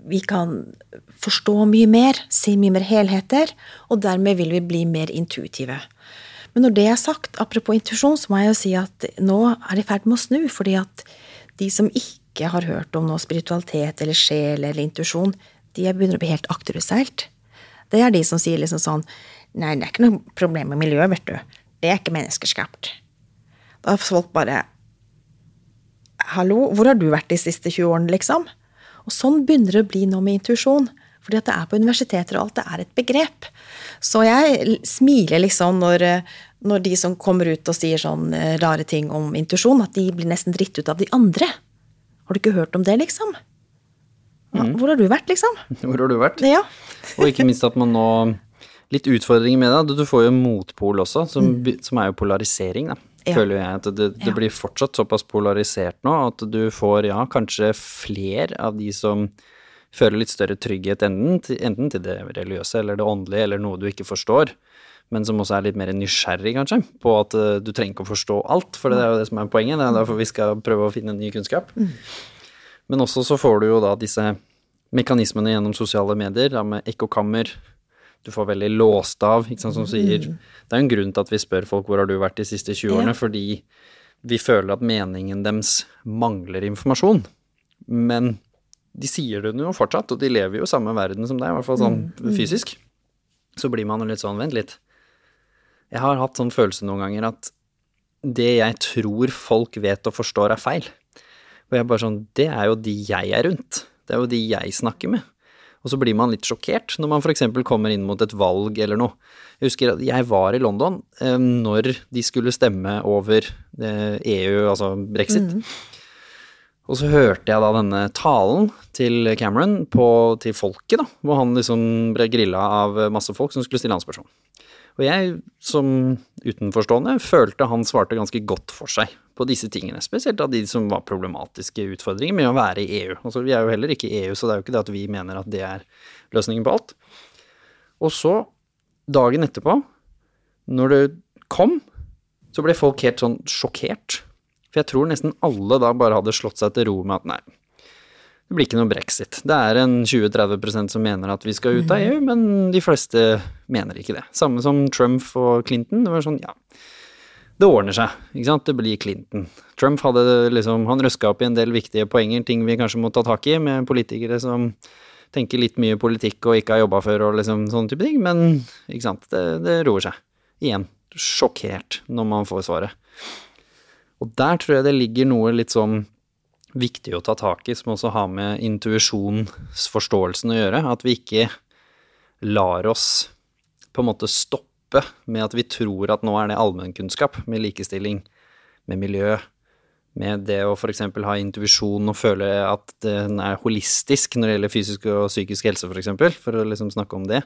vi kan forstå mye mer, se mye mer helheter, og dermed vil vi bli mer intuitive. Men når det er sagt, apropos intuisjon, så må jeg jo si at nå er det i ferd med å snu. fordi at de som ikke har hørt om noe spiritualitet eller sjel eller intuisjon, de begynner å bli helt akterutseilt. Det er de som sier liksom sånn Nei, det er ikke noe problem med miljøet, vet du. Det er ikke menneskeskapt. Da har folk bare Hallo, hvor har du vært de siste 20 årene, liksom? Og sånn begynner det å bli noe med intuisjon. Fordi at det er på universiteter og alt, det er et begrep. Så jeg smiler liksom når, når de som kommer ut og sier sånn eh, rare ting om intuisjon, at de blir nesten dritt ut av de andre. Har du ikke hørt om det, liksom? Mm. Hvor har du vært, liksom? Hvor har du vært? Ja. og ikke minst at man nå litt utfordringer med det. Du får jo motpol også, som, mm. som er jo polarisering, da. Ja. Føler jeg at det, det ja. blir fortsatt såpass polarisert nå at du får, ja, kanskje flere av de som føler litt større trygghet enten til, enten til det religiøse eller det åndelige eller noe du ikke forstår, men som også er litt mer nysgjerrig, kanskje, på at uh, du trenger ikke å forstå alt, for det er jo det som er poenget. Det er derfor vi skal prøve å finne ny kunnskap. Mm. Men også så får du jo da disse mekanismene gjennom sosiale medier, da med ekkokammer, du får veldig låst av, ikke sant, som sier mm. Det er jo en grunn til at vi spør folk hvor har du vært de siste 20 årene, ja. fordi vi føler at meningen deres mangler informasjon. Men de sier det jo fortsatt, og de lever jo i samme verden som deg, i hvert fall sånn mm. mm. fysisk. Så blir man jo litt sånn, vent litt. Jeg har hatt sånn følelse noen ganger at det jeg tror folk vet og forstår, er feil. Og jeg er bare sånn Det er jo de jeg er rundt. Det er jo de jeg snakker med. Og så blir man litt sjokkert når man f.eks. kommer inn mot et valg eller noe. Jeg husker at jeg var i London eh, når de skulle stemme over eh, EU, altså brexit. Og så hørte jeg da denne talen til Cameron på, til folket, da, hvor han liksom ble grilla av masse folk som skulle stille han spørsmål. Og jeg, som utenforstående, følte han svarte ganske godt for seg på disse tingene. Spesielt av de som var problematiske utfordringer med å være i EU. Altså, vi er jo heller ikke i EU, så det er jo ikke det at vi mener at det er løsningen på alt. Og så, dagen etterpå, når det kom, så ble folk helt sånn sjokkert. For jeg tror nesten alle da bare hadde slått seg til ro med at nei, det blir ikke noe brexit. Det er en 20-30 som mener at vi skal ut av EU, men de fleste mener ikke det. Samme som Trump og Clinton. Det var sånn, ja, det ordner seg, ikke sant. Det blir Clinton. Trump hadde liksom, han røska opp i en del viktige poenger, ting vi kanskje må ta tak i, med politikere som tenker litt mye politikk og ikke har jobba før og liksom sånne type ting, men ikke sant, det, det roer seg. Igjen, sjokkert når man får svaret. Og der tror jeg det ligger noe litt sånn viktig å ta tak i, som også har med intuisjonsforståelsen å gjøre. At vi ikke lar oss på en måte stoppe med at vi tror at nå er det allmennkunnskap med likestilling, med miljø, med det å f.eks. ha intuisjon og føle at den er holistisk når det gjelder fysisk og psykisk helse, f.eks., for, eksempel, for å liksom snakke om det.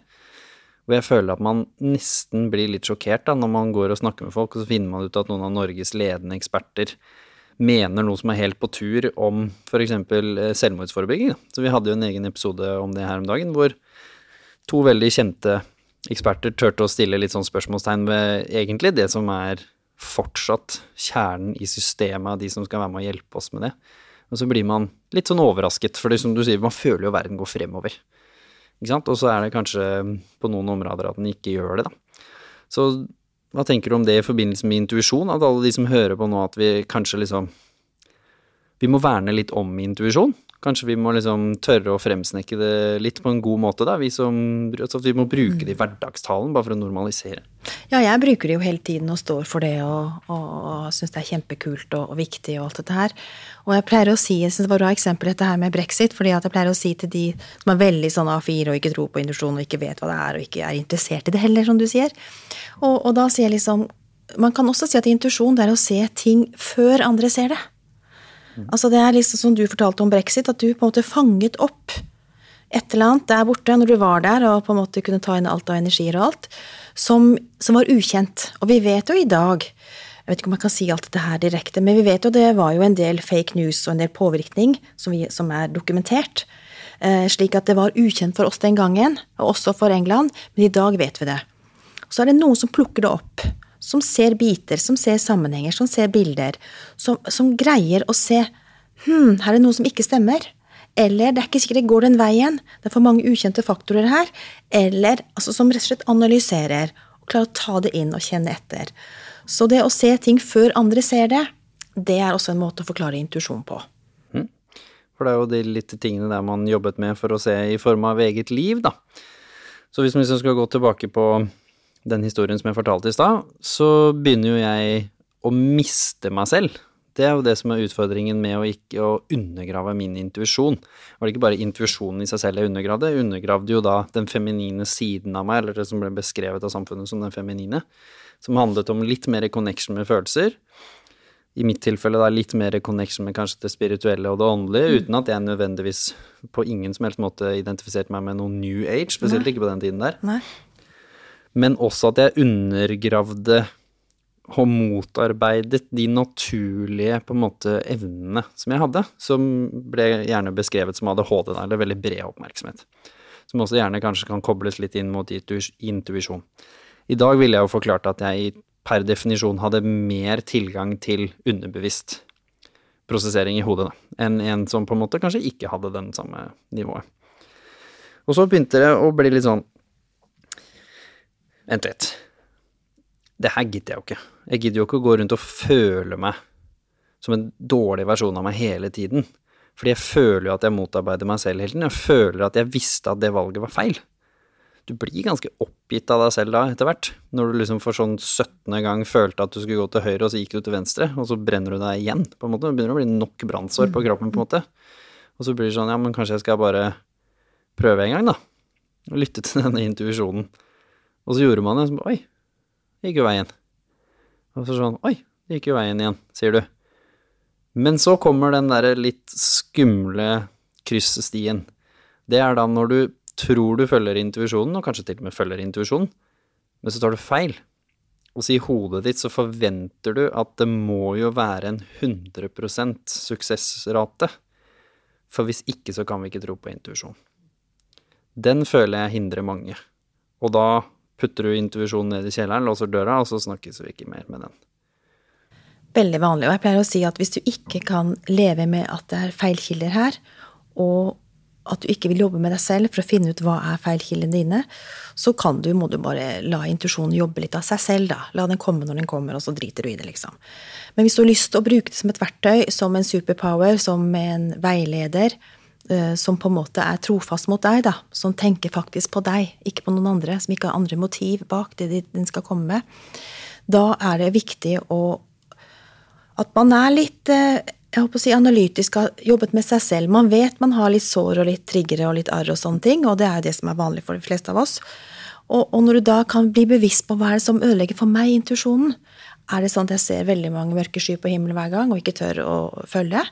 Hvor jeg føler at man nesten blir litt sjokkert da, når man går og snakker med folk, og så finner man ut at noen av Norges ledende eksperter mener noe som er helt på tur om f.eks. selvmordsforebygging. Så vi hadde jo en egen episode om det her om dagen, hvor to veldig kjente eksperter turte å stille litt sånn spørsmålstegn ved egentlig det som er fortsatt kjernen i systemet av de som skal være med å hjelpe oss med det. Og så blir man litt sånn overrasket, for det som du sier, man føler jo verden går fremover. Ikke sant? Og så er det kanskje på noen områder at den ikke gjør det, da. Så hva tenker du om det i forbindelse med intuisjon, at alle de som hører på nå, at vi kanskje liksom Vi må verne litt om intuisjon? Kanskje vi må liksom tørre å fremsnekke det litt på en god måte, da. Vi som altså vi må bruke det i hverdagstalen, bare for å normalisere. Ja, jeg bruker det jo hele tiden og står for det og, og, og syns det er kjempekult og, og, viktig og alt dette her. Og jeg pleier å si, jeg syns det var et bra eksempel dette her med brexit, fordi at jeg pleier å si til de som er veldig sånn A4 og ikke tror på induksjon og ikke vet hva det er og ikke er interessert i det heller, som du sier. Og, og da sier jeg liksom Man kan også si at intuisjon er å se ting før andre ser det. Altså Det er liksom som du fortalte om brexit, at du på en måte fanget opp et eller annet der borte når du var der og på en måte kunne ta inn alt av energier og alt, som, som var ukjent. Og vi vet jo i dag jeg vet ikke om jeg kan si alt dette her direkte, men vi vet jo det var jo en del fake news og en del påvirkning som, vi, som er dokumentert. Eh, slik at det var ukjent for oss den gangen, og også for England, men i dag vet vi det. Så er det noen som plukker det opp som ser biter, som ser sammenhenger, som ser bilder, som, som greier å se hm, her er det noe som ikke stemmer. Eller det er ikke sikkert det går den veien, det er for mange ukjente faktorer her. Eller altså, som rett og slett analyserer og klarer å ta det inn og kjenne etter. Så det å se ting før andre ser det, det er også en måte å forklare intuisjon på. Mm. For det er jo de litt tingene der man jobbet med for å se i form av eget liv, da. Så hvis vi skal gå tilbake på den historien som jeg fortalte i stad, så begynner jo jeg å miste meg selv. Det er jo det som er utfordringen med å ikke å undergrave min intuisjon. Var det ikke bare intuisjonen i seg selv jeg undergravde, jeg undergravde jo da den feminine siden av meg, eller det som ble beskrevet av samfunnet som den feminine, som handlet om litt mer connection med følelser. I mitt tilfelle da litt mer connection med kanskje det spirituelle og det åndelige, mm. uten at jeg nødvendigvis på ingen som helst måte identifiserte meg med noe new age, spesielt Nei. ikke på den tiden der. Nei men også at jeg undergravde og motarbeidet de naturlige på en måte evnene som jeg hadde, som ble gjerne beskrevet som ADHD, eller veldig bred oppmerksomhet. Som også gjerne kanskje kan kobles litt inn mot intuisjon. I dag ville jeg jo forklart at jeg per definisjon hadde mer tilgang til underbevisst prosessering i hodet enn en som på en måte kanskje ikke hadde den samme nivået. Og så begynte det å bli litt sånn Vent litt. Det her gidder jeg jo ikke. Jeg gidder jo ikke å gå rundt og føle meg som en dårlig versjon av meg hele tiden. Fordi jeg føler jo at jeg motarbeider meg selv hele tiden. Jeg føler at jeg visste at det valget var feil. Du blir ganske oppgitt av deg selv da, etter hvert. Når du liksom for sånn 17. gang følte at du skulle gå til høyre, og så gikk du til venstre, og så brenner du deg igjen, på en måte. Det begynner å bli nok brannsår på kroppen, på en måte. Og så blir det sånn, ja, men kanskje jeg skal bare prøve en gang, da. Og lytte til denne intuisjonen. Og så gjorde man det, så bare Oi, det gikk jo veien. Og så sånn Oi, det gikk jo veien igjen, sier du. Men så kommer den derre litt skumle kryssstien. Det er da når du tror du følger intuisjonen, og kanskje til og med følger intuisjonen, men så tar du feil. Og så i hodet ditt så forventer du at det må jo være en 100% suksessrate. For hvis ikke så kan vi ikke tro på intuisjon. Den føler jeg hindrer mange. Og da putter du intuisjonen ned i kjelleren, låser døra, og så snakkes vi ikke mer med den. Veldig vanlig. Og jeg pleier å si at hvis du ikke kan leve med at det er feilkilder her, og at du ikke vil jobbe med deg selv for å finne ut hva er feilkildene dine, så kan du, må du bare la intuisjonen jobbe litt av seg selv, da. La den komme når den kommer, og så driter du i det, liksom. Men hvis du har lyst til å bruke det som et verktøy, som en superpower, som en veileder, som på en måte er trofast mot deg, da, som tenker faktisk på deg, ikke på noen andre, som ikke har andre motiv bak det den skal komme med, da er det viktig å at man er litt eh, jeg håper å si, analytisk, har jobbet med seg selv. Man vet man har litt sår og litt triggere og litt arr og sånne ting, og det er det som er vanlig for de fleste av oss. Og, og, når du da kan bli bevisst på hva er det som ødelegger for meg intuisjonen, er det sånn at jeg ser veldig mange mørke skyer på himmelen hver gang og ikke tør å følge?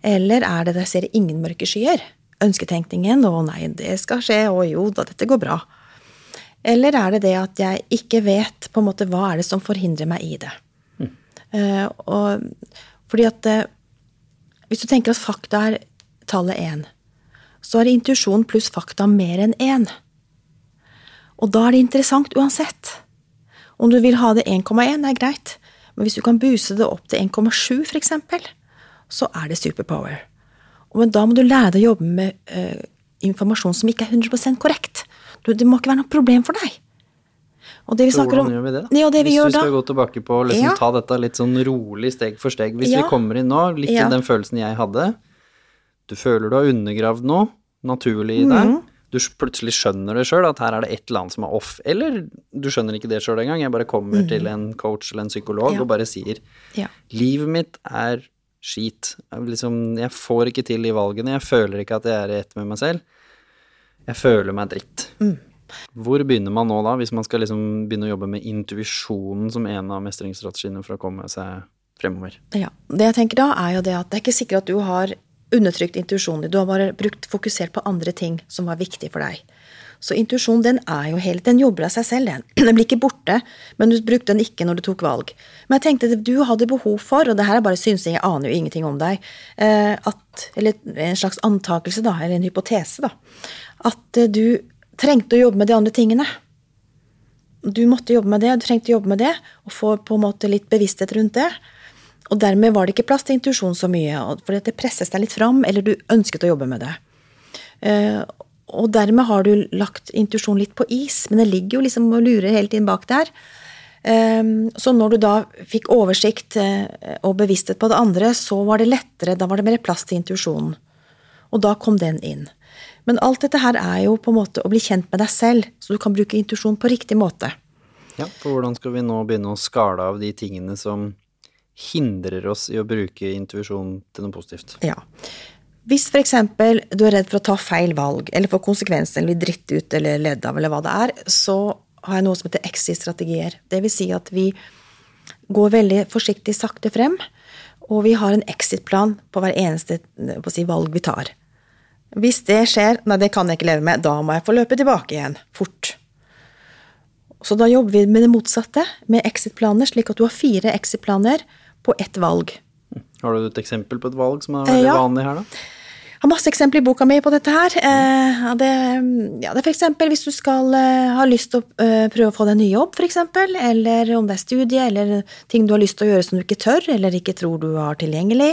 Eller er det jeg ser ingen mørke skyer? Ønsketenkningen 'å nei, det skal skje', 'å jo da, dette går bra'. Eller er det det at jeg ikke vet på en måte hva er det som forhindrer meg i det? Uh, og fordi at uh, hvis du tenker at fakta er tallet én, så er intuisjon pluss fakta mer enn én. Og da er det interessant uansett. Om du vil ha det 1,1, er greit, men hvis du kan buse det opp til 1,7 for eksempel, så er det superpower. Men da må du lære deg å jobbe med uh, informasjon som ikke er 100% korrekt. Det må ikke være noe problem for deg. Og det vi snakker om gjør vi det, da? Ja, det vi Hvis vi skal da, gå tilbake på liksom Ja. ta dette litt sånn rolig steg for steg. Hvis Ja. vi kommer inn nå, litt Ja. i den følelsen jeg hadde Du føler du har undergravd noe naturlig i deg. Mm. Du plutselig skjønner det sjøl, at her er det et eller annet som er off. Eller du skjønner ikke det sjøl engang. Jeg bare kommer til en coach eller en psykolog og bare sier. Livet mitt er skit. Jeg, liksom, jeg får ikke til de valgene. Jeg føler ikke at jeg er i ett med meg selv. Jeg føler meg dritt. Mm. Hvor begynner man nå, da, hvis man skal liksom begynne å jobbe med intuisjonen som en av mestringsstrategiene for å komme seg fremover? Ja. Det jeg tenker da, er jo det at det er ikke sikkert at du har undertrykt intuisjonen din. Du har bare brukt, fokusert på andre ting som var viktig for deg. Så intuisjon, den er jo hele Den jobber av seg selv, den. Den blir ikke borte, men du brukte den ikke når du tok valg. Men jeg tenkte at du hadde behov for, og det her er bare synsing, jeg aner jo ingenting om deg, eh, at Eller en slags antakelse, da, eller en hypotese, da. At eh, du trengte å jobbe med de andre tingene. Du måtte jobbe med det, du trengte å jobbe med det, og få på en måte litt bevissthet rundt det. Og dermed var det ikke plass til intuisjon så mye, for det presses deg litt fram, eller du ønsket å jobbe med det. Og dermed har du lagt intuisjon litt på is, men det ligger jo liksom og lurer hele tiden bak der. Eh, så når du da fikk oversikt eh, og bevissthet på det andre, så var det lettere, da var det mer plass til intuisjonen. Og da kom den inn. Men alt dette her er jo på en måte å bli kjent med deg selv, så du kan bruke intuisjon på riktig måte. Ja, for hvordan skal vi nå begynne å skale av de tingene som hindrer oss i å bruke intuisjon til noe positivt? Ja. Hvis for eksempel du er redd for å ta feil valg, eller få konsekvenser, eller bli dritt ut eller ledd av, eller hva det er, så har jeg noe som heter exit-strategier. Vil si at vi går veldig forsiktig sakte frem, og vi har en exit-plan på hver eneste på å si, valg vi tar. Hvis det skjer, nei, det kan jeg ikke leve med, da må jeg få løpe tilbake igjen, fort. Så da jobber vi med det motsatte, med exit-planer, slik at du har fire exit-planer på ett valg. Har du et eksempel på et valg som er Eh, veldig ja. vanlig her, da? Jeg har masse eksempler i boka mi på dette her. Eh, det, ja, det er eksempel hvis du skal eh, ha lyst til å eh, prøve å få deg en ny jobb, eksempel, eller om det er studie, eller ting du har lyst til å gjøre som du ikke tør, eller ikke tror du har tilgjengelig,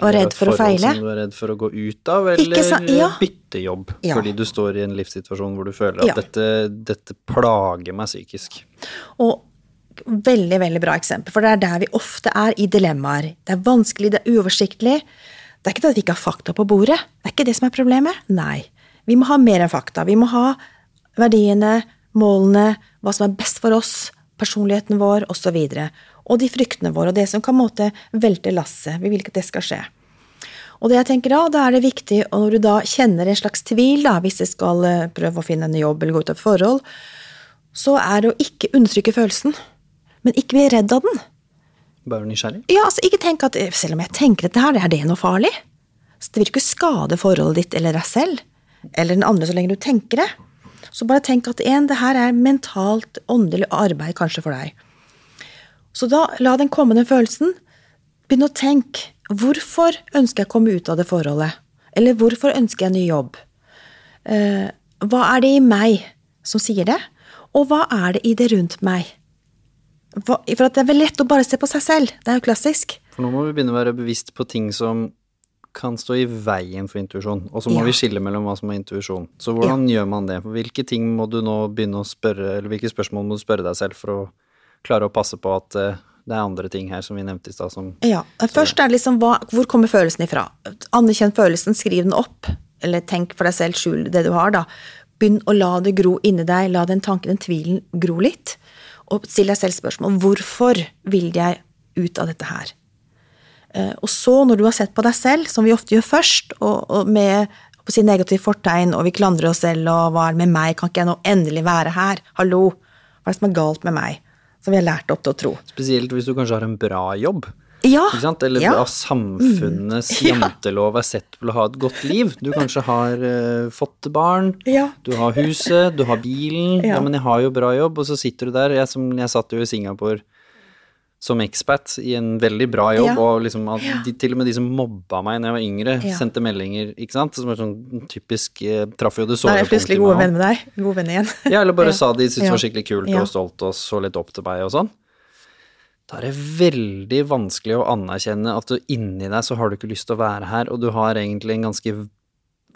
og er redd for å feile. Som du er redd for å gå ut av, eller Ikke? Ja. bytte jobb Ja. fordi du står i en livssituasjon hvor du føler at Ja. dette, dette plager meg psykisk. Og veldig, veldig bra eksempel, for det er der vi ofte er i dilemmaer. Det er vanskelig, det er uoversiktlig. Det er ikke det at vi ikke har fakta på bordet. Det er ikke det som er problemet. Nei. Vi må ha mer enn fakta. Vi må ha verdiene, målene, hva som er best for oss, personligheten vår, osv. Og, så og de fryktene våre, og det som kan måte velte lasset. Vi vil ikke at det skal skje. Og det jeg tenker da, da er det viktig, og når du da kjenner en slags tvil, da, hvis du skal eh, prøve å finne en jobb eller gå ut av et forhold, så er det å ikke undertrykke følelsen, men ikke bli redd av den. Bare nysgjerrig? Ja, altså ikke tenk at selv om jeg tenker dette her, er det noe farlig? Så det vil ikke skade forholdet ditt eller deg selv, eller den andre så lenge du tenker det. Så bare tenk at en, det her er mentalt, åndelig arbeid kanskje for deg. Så da, la den komme den følelsen. Begynn å tenke. Hvorfor ønsker jeg å komme ut av det forholdet? Eller hvorfor ønsker jeg en ny jobb? Eh, hva er det i meg som sier det? Og hva er det i det rundt meg? For at det er vel lett å bare se på seg selv. Det er jo klassisk. For nå må vi begynne å være bevisst på ting som kan stå i veien for intuisjon. Og så må Ja. vi skille mellom hva som er intuisjon. Så hvordan gjør man det? Hvilke ting må du nå begynne å spørre, eller hvilke spørsmål må du spørre deg selv for å klare å passe på at eh, det er andre ting her som vi nevnte i stad som Ja, Først er det liksom hva, hvor kommer følelsen ifra? Anerkjenn følelsen, skriv den opp. Eller tenk for deg selv, skjul det du har, da. Begynn å la det gro inni deg, la den tanken, den tvilen, gro litt. Og still deg selv spørsmål hvorfor vil jeg ut av dette her? Eh, Og så, når du har sett på deg selv, som vi ofte gjør først, og, og med på si negativ fortegn, og vi klandrer oss selv, og hva er det med meg, kan ikke jeg nå endelig være her? Hallo, hva er det som er galt med meg? Som vi har lært opp til å tro. Spesielt hvis du kanskje har en bra jobb. Ja, Ikke sant? Eller ja. av samfunnets mm. jantelov er sett til å ha et godt liv. Du kanskje har uh, fått barn, Ja. du har huset, du har bilen. Ja. Men jeg har jo bra jobb, og så sitter du der. Jeg, som, jeg satt jo i Singapore som expat i en veldig bra jobb, Ja. og liksom de, til og med de som mobba meg da jeg var yngre, Ja. sendte meldinger, ikke sant, som er sånn typisk eh, Traff jo det Da såre er jeg plutselig punktet gode med venner med deg. God venn igjen. ja, eller bare Ja. sa de syntes det var skikkelig kult og stolt og så litt opp til meg og sånn. Da er det veldig vanskelig å anerkjenne at du inni deg så har du ikke lyst til å være her, og du har egentlig en ganske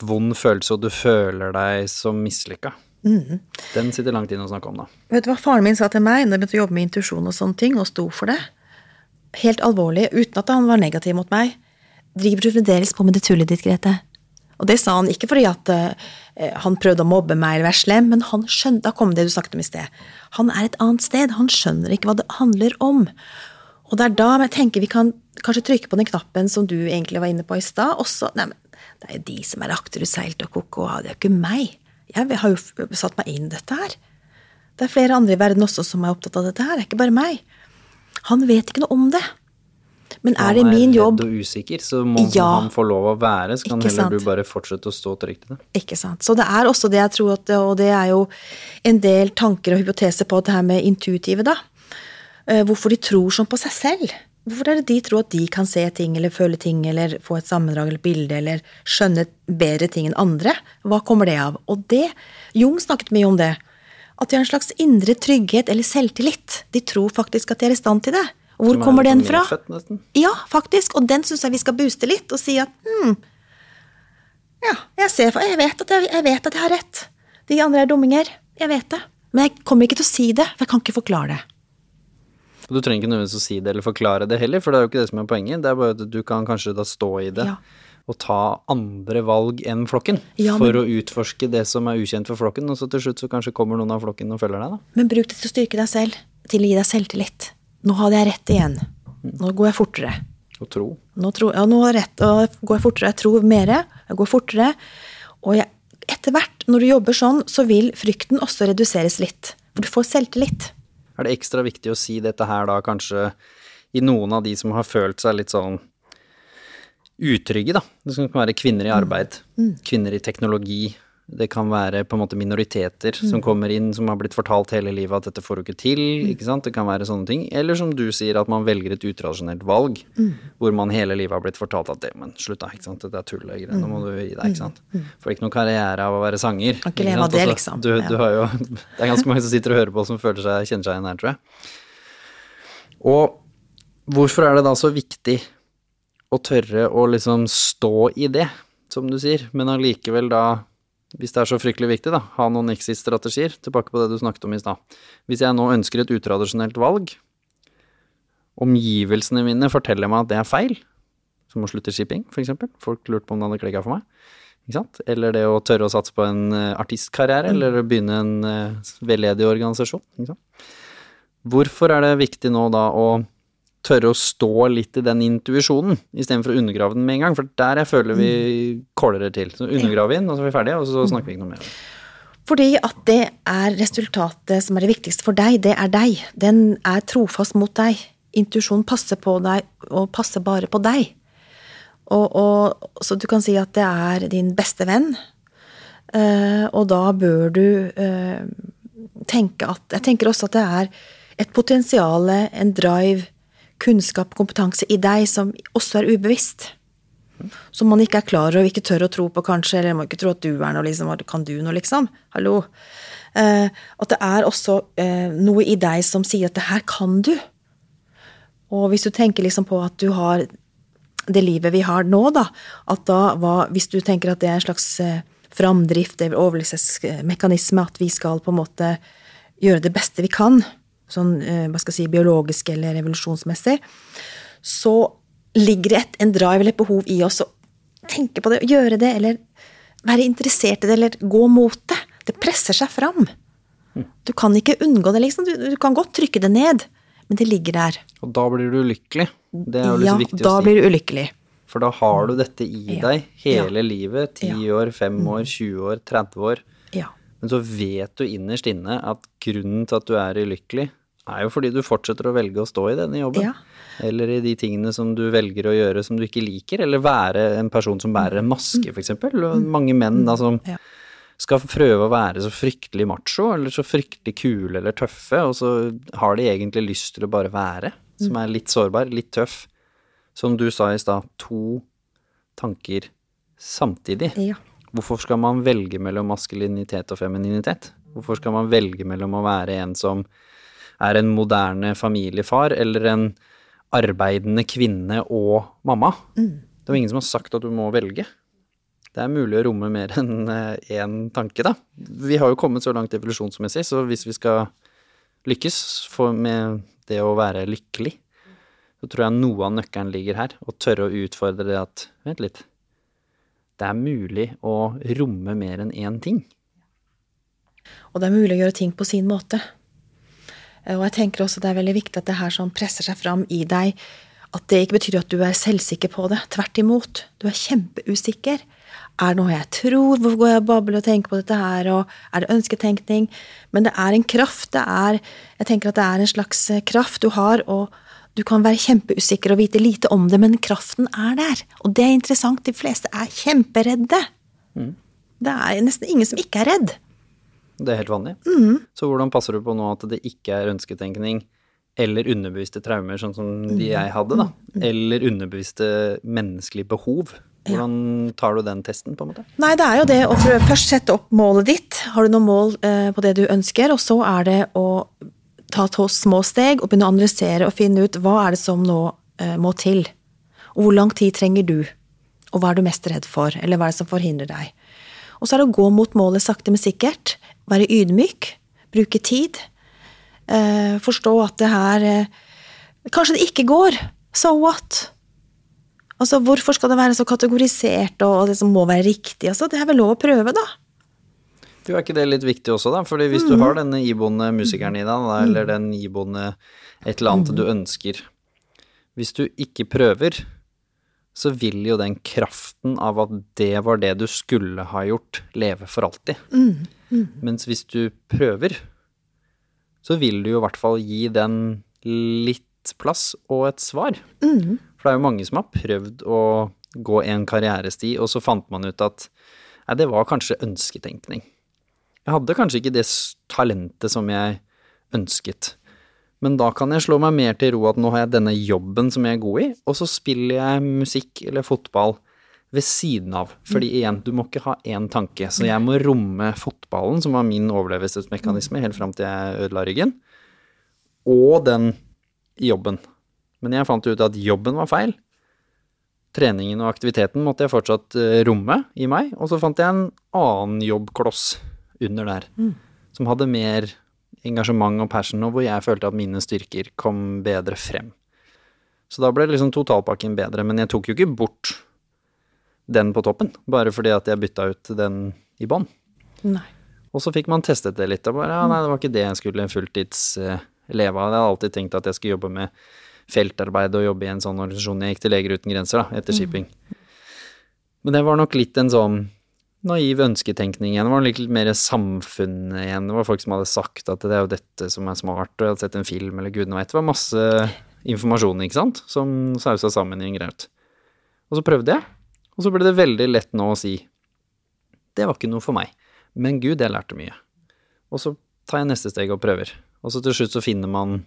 vond følelse, og du føler deg som mislykka. Mm. Den sitter langt inne å snakke om, da. Vet du hva faren min sa til meg når jeg begynte å jobbe med intuisjon og sånne ting, og sto for det? Helt alvorlig, uten at han var negativ mot meg. Driver du fremdeles på med det tullet ditt, Grete? Og det sa han ikke fordi at eh, han prøvde å mobbe meg eller være slem, men han skjønte, da kom det du snakket om i sted. Han er et annet sted, han skjønner ikke hva det handler om. Og det er da jeg tenker vi kan kanskje trykke på den knappen som du egentlig var inne på i stad. også, nei, men Det er jo de som er akterutseilt og ko-ko, det er jo ikke meg. Jeg har jo satt meg inn i dette her. Det er flere andre i verden også som er opptatt av dette her, det er ikke bare meg. Han vet ikke noe om det. Men er det min jobb redd og usikker, så må Ja. han få lov å være, så kan heller sant? du bare fortsette å stå trygt i det. Ikke sant. Så det er også det jeg tror at Og det er jo en del tanker og hypoteser på det her med intuitive, da. Eh, Hvorfor de tror sånn på seg selv. Hvorfor er det de tror at de kan se ting eller føle ting eller få et sammendrag eller bilde eller skjønne bedre ting enn andre? Hva kommer det av? Og det Jung snakket mye om det. At de har en slags indre trygghet eller selvtillit. De tror faktisk at de er i stand til det. Hvor Som er kommer den sånn fra? nesten. Ja, faktisk. Og den syns jeg vi skal booste litt og si at hm, ja, jeg, ser, jeg, vet jeg, jeg vet at jeg har rett. De andre er dumminger. Jeg vet det. Men jeg kommer ikke til å si det, for jeg kan ikke forklare det. Du trenger ikke nødvendigvis å si det eller forklare det heller, for det er jo ikke det som er poenget. Det er bare at du kan kanskje da stå i det Ja. og ta andre valg enn flokken Ja, for å utforske det som er ukjent for flokken, og så til slutt så kanskje kommer noen av flokken og følger deg, da. Men bruk det til å styrke deg selv. Til å gi deg selvtillit. Nå hadde jeg rett igjen. Nå går jeg fortere. Og tro. Nå, tro, ja, nå har jeg rett, og går jeg fortere. Jeg tror mer. Jeg går fortere. Og jeg, etter hvert, når du jobber sånn, så vil frykten også reduseres litt. For du får selvtillit. Er det ekstra viktig å si dette her da kanskje i noen av de som har følt seg litt sånn utrygge, da. Det kan være kvinner i arbeid, kvinner i teknologi. Det kan være på en måte minoriteter som kommer inn, som har blitt fortalt hele livet at dette får du ikke til. ikke sant? Det kan være sånne ting. Eller som du sier, at man velger et utradisjonelt valg, hvor man hele livet har blitt fortalt at det, men slutt da, ikke sant, dette er tull og greier, nå må du gi deg, ikke sant. Får ikke noe karriere av å være sanger. Kan ikke leve av det, Altså, liksom. Du, du har jo, det er ganske mange som sitter og hører på som føler seg, kjenner seg igjen her, tror jeg. Og hvorfor er det da så viktig å tørre å liksom stå i det, som du sier, men allikevel da, hvis det er så fryktelig viktig, da, ha noen exit-strategier, tilbake på det du snakket om i stad. Hvis jeg nå ønsker et utradisjonelt valg, omgivelsene mine forteller meg at det er feil, som å slutte shipping, for eksempel, folk lurte på om det hadde klikket for meg, ikke sant? Eller det å tørre å satse på en eh, artistkarriere, eller å begynne en uh, veldedig organisasjon, ikke sant? Hvorfor er det viktig nå da å tørre å stå litt i den intuisjonen, istedenfor å undergrave den med en gang. For der jeg føler vi kåler det til. Så undergraver vi den, og så er vi ferdige, og så snakker vi ikke noe mer. Fordi at det er resultatet som er det viktigste for deg, det er deg. Den er trofast mot deg. Intuisjonen passer på deg, og passer bare på deg. Og, og, så du kan si at det er din beste venn, eh, og da bør du eh, tenke at Jeg tenker også at det er et potensial, en drive, kunnskap, og kompetanse i deg som også er ubevisst. Som man ikke er klar over og ikke tør å tro på, kanskje, eller man ikke tro at du er noe, liksom. Kan du noe, liksom? Hallo? Eh, at det er også eh, noe i deg som sier at det her kan du. Og hvis du tenker liksom på at du har det livet vi har nå, da, at da hva, Hvis du tenker at det er en slags eh, framdrift overlevelsesmekanisme, at vi skal på en måte gjøre det beste vi kan, sånn eh, hva skal jeg si, biologisk eller revolusjonsmessig, så ligger det et, en drive eller et behov i oss å tenke på det, gjøre det, eller være interessert i det, eller gå mot det. Det presser seg fram. Du kan ikke unngå det, liksom. Du, du kan godt trykke det ned, men det ligger der. Og da blir du ulykkelig. Det er jo ja, liksom viktig da å si. blir du ulykkelig. For da har du dette i Ja. deg hele Ja. livet. 10 Ja. år, 5 år, 20 år, 30 år. Ja. Men så vet du innerst inne at grunnen til at du er ulykkelig, er jo fordi du fortsetter å velge å stå i denne jobben. Ja. Eller i de tingene som du velger å gjøre som du ikke liker. Eller være en person som bærer en maske, for eksempel. Mange menn da som Mm. Ja. skal prøve å være så fryktelig macho, eller så fryktelig kule eller tøffe, og så har de egentlig lyst til å bare være, som Mm. er litt sårbar, litt tøff. Som du sa i stad, to tanker samtidig. Ja. Hvorfor skal man velge mellom maskulinitet og femininitet? Hvorfor skal man velge mellom å være en som er en moderne familiefar, eller en arbeidende kvinne og mamma? Det er ingen som har sagt at du må velge. Det er mulig å romme mer enn én tanke, da. Vi har jo kommet så langt evolusjonsmessig, så hvis vi skal lykkes med det å være lykkelig, så tror jeg noe av nøkkelen ligger her. Å tørre å utfordre det at Vent litt. Det er mulig å romme mer enn én ting. Og det er mulig å gjøre ting på sin måte. Eh, Og jeg tenker også det er veldig viktig at det her som presser seg fram i deg, at det ikke betyr at du er selvsikker på det. Tvert imot. Du er kjempeusikker. Er det noe jeg tror? Hvorfor går jeg og babler og tenker på dette her? Og er det ønsketenkning? Men det er en kraft. Det er Jeg tenker at det er en slags eh, kraft du har, og du kan være kjempeusikker og vite lite om det, men kraften er der. Og det er interessant. De fleste er kjemperedde. Det er nesten ingen som ikke er redd. Det er helt vanlig. Så hvordan passer du på nå at det ikke er ønsketenkning eller underbevisste traumer, sånn som de jeg hadde, da? Eller underbevisste menneskelige behov? Hvordan tar du den testen, på en måte? Nei, det er jo det å prøve først sette opp målet ditt. Har du noen mål eh, på det du ønsker? Og så er det å ta to små steg og begynne å analysere og finne ut hva er det som nå eh, må til. Og hvor lang tid trenger du? Og hva er du mest redd for? Eller hva er det som forhindrer deg? Og så er det å gå mot målet sakte, men sikkert. Være ydmyk. Bruke tid. Eh, forstå at det her eh, Kanskje det ikke går. So what? Altså, Hvorfor skal det være så kategorisert, og det som må være riktig? Altså, Det er vel lov å prøve, da. Jo, er ikke det litt viktig også, da? Fordi hvis du har denne iboende musikeren i deg, eller den iboende et eller annet du ønsker Hvis du ikke prøver, så vil jo den kraften av at det var det du skulle ha gjort, leve for alltid. Mens hvis du prøver, så vil du jo i hvert fall gi den litt plass og et svar. For det er jo mange som har prøvd å gå en karrieresti, og så fant man ut at nei, det var kanskje ønsketenkning. Jeg hadde kanskje ikke det talentet som jeg ønsket. Men da kan jeg slå meg mer til ro at nå har jeg denne jobben som jeg er god i, og så spiller jeg musikk eller fotball ved siden av. Fordi igjen, du må ikke ha én tanke. Så jeg må romme fotballen, som var min overlevelsesmekanisme helt fram til jeg ødela ryggen, og den jobben. Men jeg fant ut at jobben var feil. Treningen og aktiviteten måtte jeg fortsatt eh, romme i meg, og så fant jeg en annen jobbkloss under der, som hadde mer engasjement og passion, og hvor jeg følte at mine styrker kom bedre frem. Så da ble liksom totalpakken bedre, men jeg tok jo ikke bort den på toppen, bare fordi at jeg bytta ut den i bånn. Og så fikk man testet det litt, og bare ja, nei, det var ikke det jeg skulle fulltids leve av. Jeg hadde alltid tenkt at jeg skulle jobbe med feltarbeid og jobbe i en sånn organisasjon. Jeg gikk til Leger uten grenser, da, etter shipping. Men det var nok litt en sånn naiv ønsketenkning igjen. Det var litt mer samfunnet igjen. Det var folk som hadde sagt at det er jo dette som er smart, og jeg hadde sett en film eller gudene vet. Det var masse informasjon, ikke sant, som sausa sammen i en graut. Og så prøvde jeg, og så ble det veldig lett nå å si det var ikke noe for meg. Men gud, jeg lærte mye. Og så tar jeg neste steg og prøver. Og så til slutt så finner man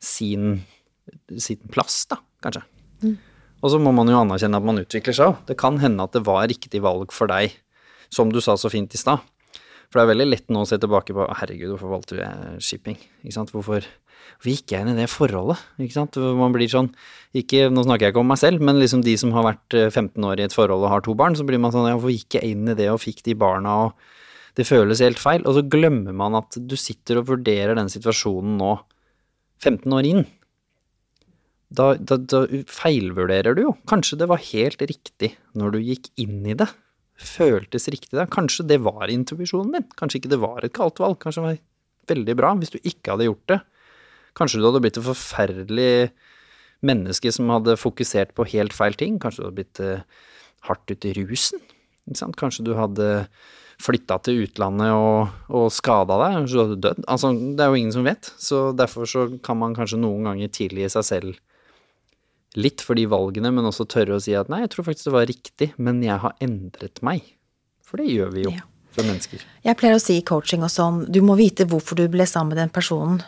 sin, sin plass, da, kanskje. Og så må man jo anerkjenne at man utvikler seg òg. Det kan hende at det var riktig valg for deg, som du sa så fint i stad. For det er veldig lett nå å se tilbake på herregud, hvorfor valgte jeg shipping? Ikke sant? Hvorfor, hvorfor gikk jeg inn i det forholdet? Ikke sant? Man blir sånn ikke, Nå snakker jeg ikke om meg selv, men liksom de som har vært eh, 15 år i et forhold og har to barn, så blir man sånn ja, hvorfor gikk jeg inn i det og fikk de barna og det føles helt feil. Og så glemmer man at du sitter og vurderer den situasjonen nå, 15 år inn. Da, da, da feilvurderer du jo. Kanskje det var helt riktig når du gikk inn i det. Føltes riktig da. Kanskje det var intuisjonen din. Kanskje ikke det var et kaldt valg. Kanskje det var veldig bra hvis du ikke hadde gjort det. Kanskje du hadde blitt et forferdelig menneske som hadde fokusert på helt feil ting. Kanskje du hadde blitt eh, hardt ute i rusen. Kanskje du hadde flytta til utlandet og, og skada deg, kanskje du hadde dødd. Altså, det er jo ingen som vet, så derfor så kan man kanskje noen ganger tilgi seg selv litt for de valgene, men også tørre å si at nei, jeg tror faktisk det var riktig, men jeg har endret meg. For det gjør vi jo Ja. mennesker. Jeg pleier å si i coaching og sånn, du må vite hvorfor du ble sammen med den personen,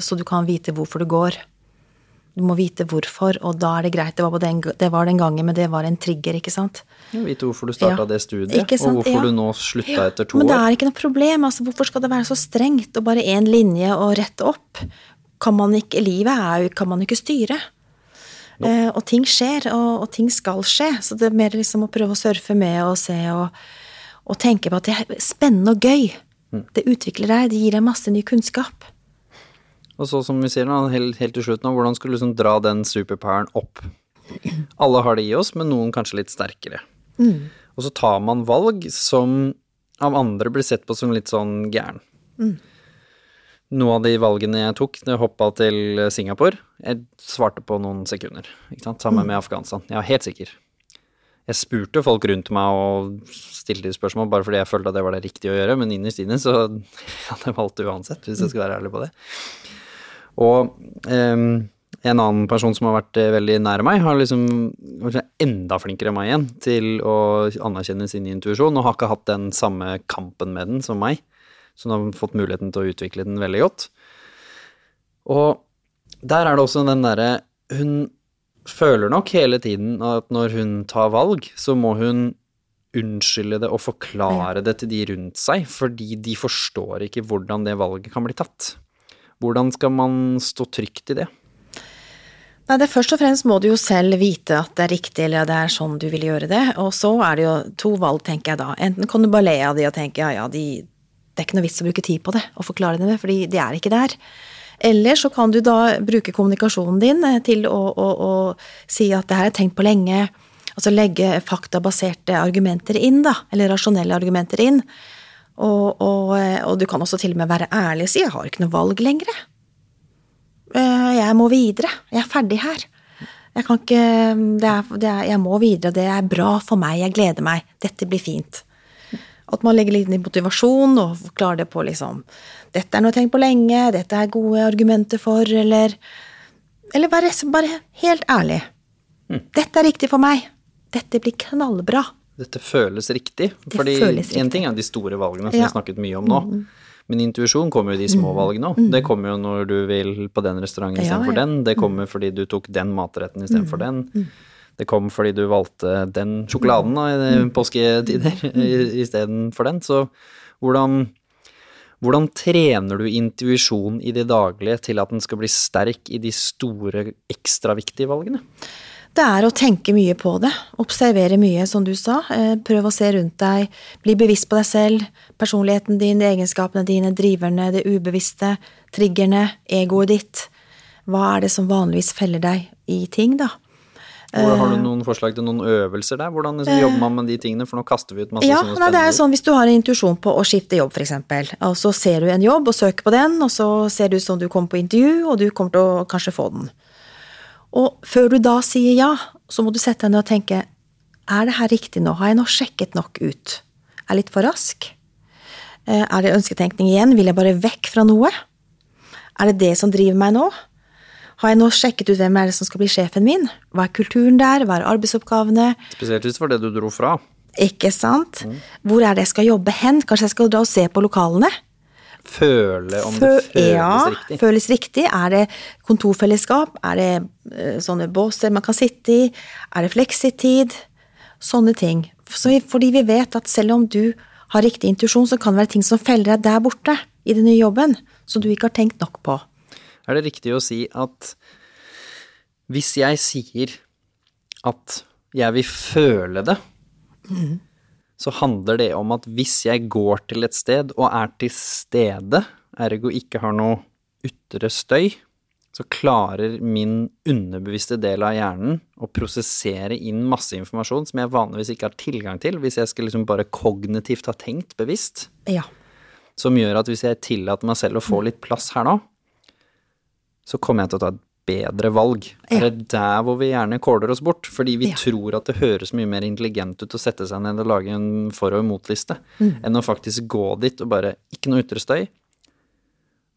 så du kan vite hvorfor du går. Du må vite hvorfor, og da er det greit. Det var, på den, det var den gangen, men det var en trigger, ikke sant? Vite hvorfor du starta Ja. det studiet, og hvorfor Ja. du nå slutta etter to år. Men det er ikke noe problem. Altså, hvorfor skal det være så strengt og bare én linje og rett opp? Kan man ikke, livet er jo, kan man ikke styre. Eh, og ting skjer, og, og ting skal skje. Så det er mer liksom å prøve å surfe med og se og, og tenke på at det er spennende og gøy. Mm. Det utvikler deg, det gir deg masse ny kunnskap. Og så som vi sier nå, helt, helt til slutt nå, hvordan skal du liksom dra den superpoweren opp? Alle har det i oss, men noen kanskje litt sterkere. Og så tar man valg som av andre blir sett på som litt sånn gæren. Noen av de valgene jeg tok, det hoppa til Singapore, jeg svarte på noen sekunder. Ikke sant? Sammen med Afghanistan. Jeg var helt sikker. Jeg spurte folk rundt meg og stilte spørsmål bare fordi jeg følte at det var det riktige å gjøre, men innerst inne så hadde jeg valgt det uansett, hvis jeg skal være ærlig på det. Og um, en annen person som har vært eh, veldig nær meg, har liksom enda flinkere enn meg igjen til å anerkjenne sin intuisjon, og har ikke hatt den samme kampen med den som meg. Så hun har fått muligheten til å utvikle den veldig godt. Og der er det også den derre Hun føler nok hele tiden at når hun tar valg, så må hun unnskylde det og forklare det til de rundt seg, fordi de forstår ikke hvordan det valget kan bli tatt. Hvordan skal man stå trygt i det? Nei, det Først og fremst må du jo selv vite at det er riktig, eller det er sånn du vil gjøre det. Og så er det jo to valg, tenker jeg da. Enten kan du bare le av de og tenke ja, ja, de, det er ikke noe vits å bruke tid på det og forklare det, fordi de er ikke der. Eller så kan du da bruke kommunikasjonen din eh, til å, å, å si at det her jeg tenkt på lenge. Altså legge faktabaserte argumenter inn, da. Eller rasjonelle argumenter inn. Og, og, eh, og du kan også til og med være ærlig og si 'jeg har ikke noe valg lenger'. Eh, Jeg må videre. Jeg er ferdig her. Jeg kan ikke det er, det er, Jeg må videre. Det er bra for meg. Jeg gleder meg. Dette blir fint. At man legger litt i motivasjon og klarer det på liksom Dette er noe jeg har tenkt på lenge. Dette er gode argumenter for, eller Eller bare, bare helt ærlig. Dette er riktig for meg. Dette blir knallbra. Dette føles riktig. Det fordi én en ting er de store valgene som vi Ja. har snakket mye om nå. Men intuisjon kommer jo i de små valgene òg. Det kommer jo når du vil på den restauranten Ja, istedenfor ja. den. Det kommer fordi du tok den matretten istedenfor den. Det kom fordi du valgte den sjokoladen da, i de påsketider i- istedenfor den. Så hvordan, hvordan trener du intuisjon i det daglige til at den skal bli sterk i de store, ekstra viktige valgene? Det er å tenke mye på det. Observere mye, som du sa. Eh, Prøv å se rundt deg. Bli bevisst på deg selv. Personligheten din, egenskapene dine, driverne, det ubevisste, triggerne, egoet ditt. Hva er det som vanligvis feller deg i ting, da? Har Eh. du noen forslag til noen øvelser der? Hvordan liksom, jobber man med de tingene? For nå kaster vi ut masse Ja, sånne nei, det er sånn hvis du har en intuisjon på å skifte jobb, f.eks., og så ser du en jobb og søker på den, og så ser det ut som du kommer på intervju, og du kommer til å kanskje få den. Og før du da sier ja, så må du sette deg ned og tenke er det her riktig nå, har jeg nå sjekket nok ut? Er jeg litt for rask? Eh, Er det ønsketenkning igjen, vil jeg bare vekk fra noe? Er det det som driver meg nå? Har jeg nå sjekket ut hvem er det som skal bli sjefen min? Hva er kulturen der? Hva er arbeidsoppgavene? Spesielt hvis det var det du dro fra. Ikke sant? Hvor er det jeg skal jobbe hen? Kanskje jeg skal dra og se på lokalene? Føle om Fø- det føles ja, riktig. føles riktig. Er det kontorfellesskap? Er det eh, sånne båser man kan sitte i? Er det fleksitid? Sånne ting. Så fordi vi vet at selv om du har riktig intuisjon, så kan det være ting som feller deg der borte i den nye jobben, som du ikke har tenkt nok på. Er det riktig å si at hvis jeg sier at jeg vil føle det, så handler det om at hvis jeg går til et sted og er til stede, ergo ikke har noe ytre støy, så klarer min underbevisste del av hjernen å prosessere inn masse informasjon som jeg vanligvis ikke har tilgang til, hvis jeg skal liksom bare kognitivt ha tenkt bevisst Ja. som gjør at hvis jeg tillater meg selv å få litt plass her nå, så kommer jeg til å ta et bedre valg. Ja. Det er der hvor vi gjerne kåler oss bort, fordi vi Ja. tror at det høres mye mer intelligent ut å sette seg ned og lage en for- og imot-liste, Mm. enn å faktisk gå dit og bare ikke noe ytre støy.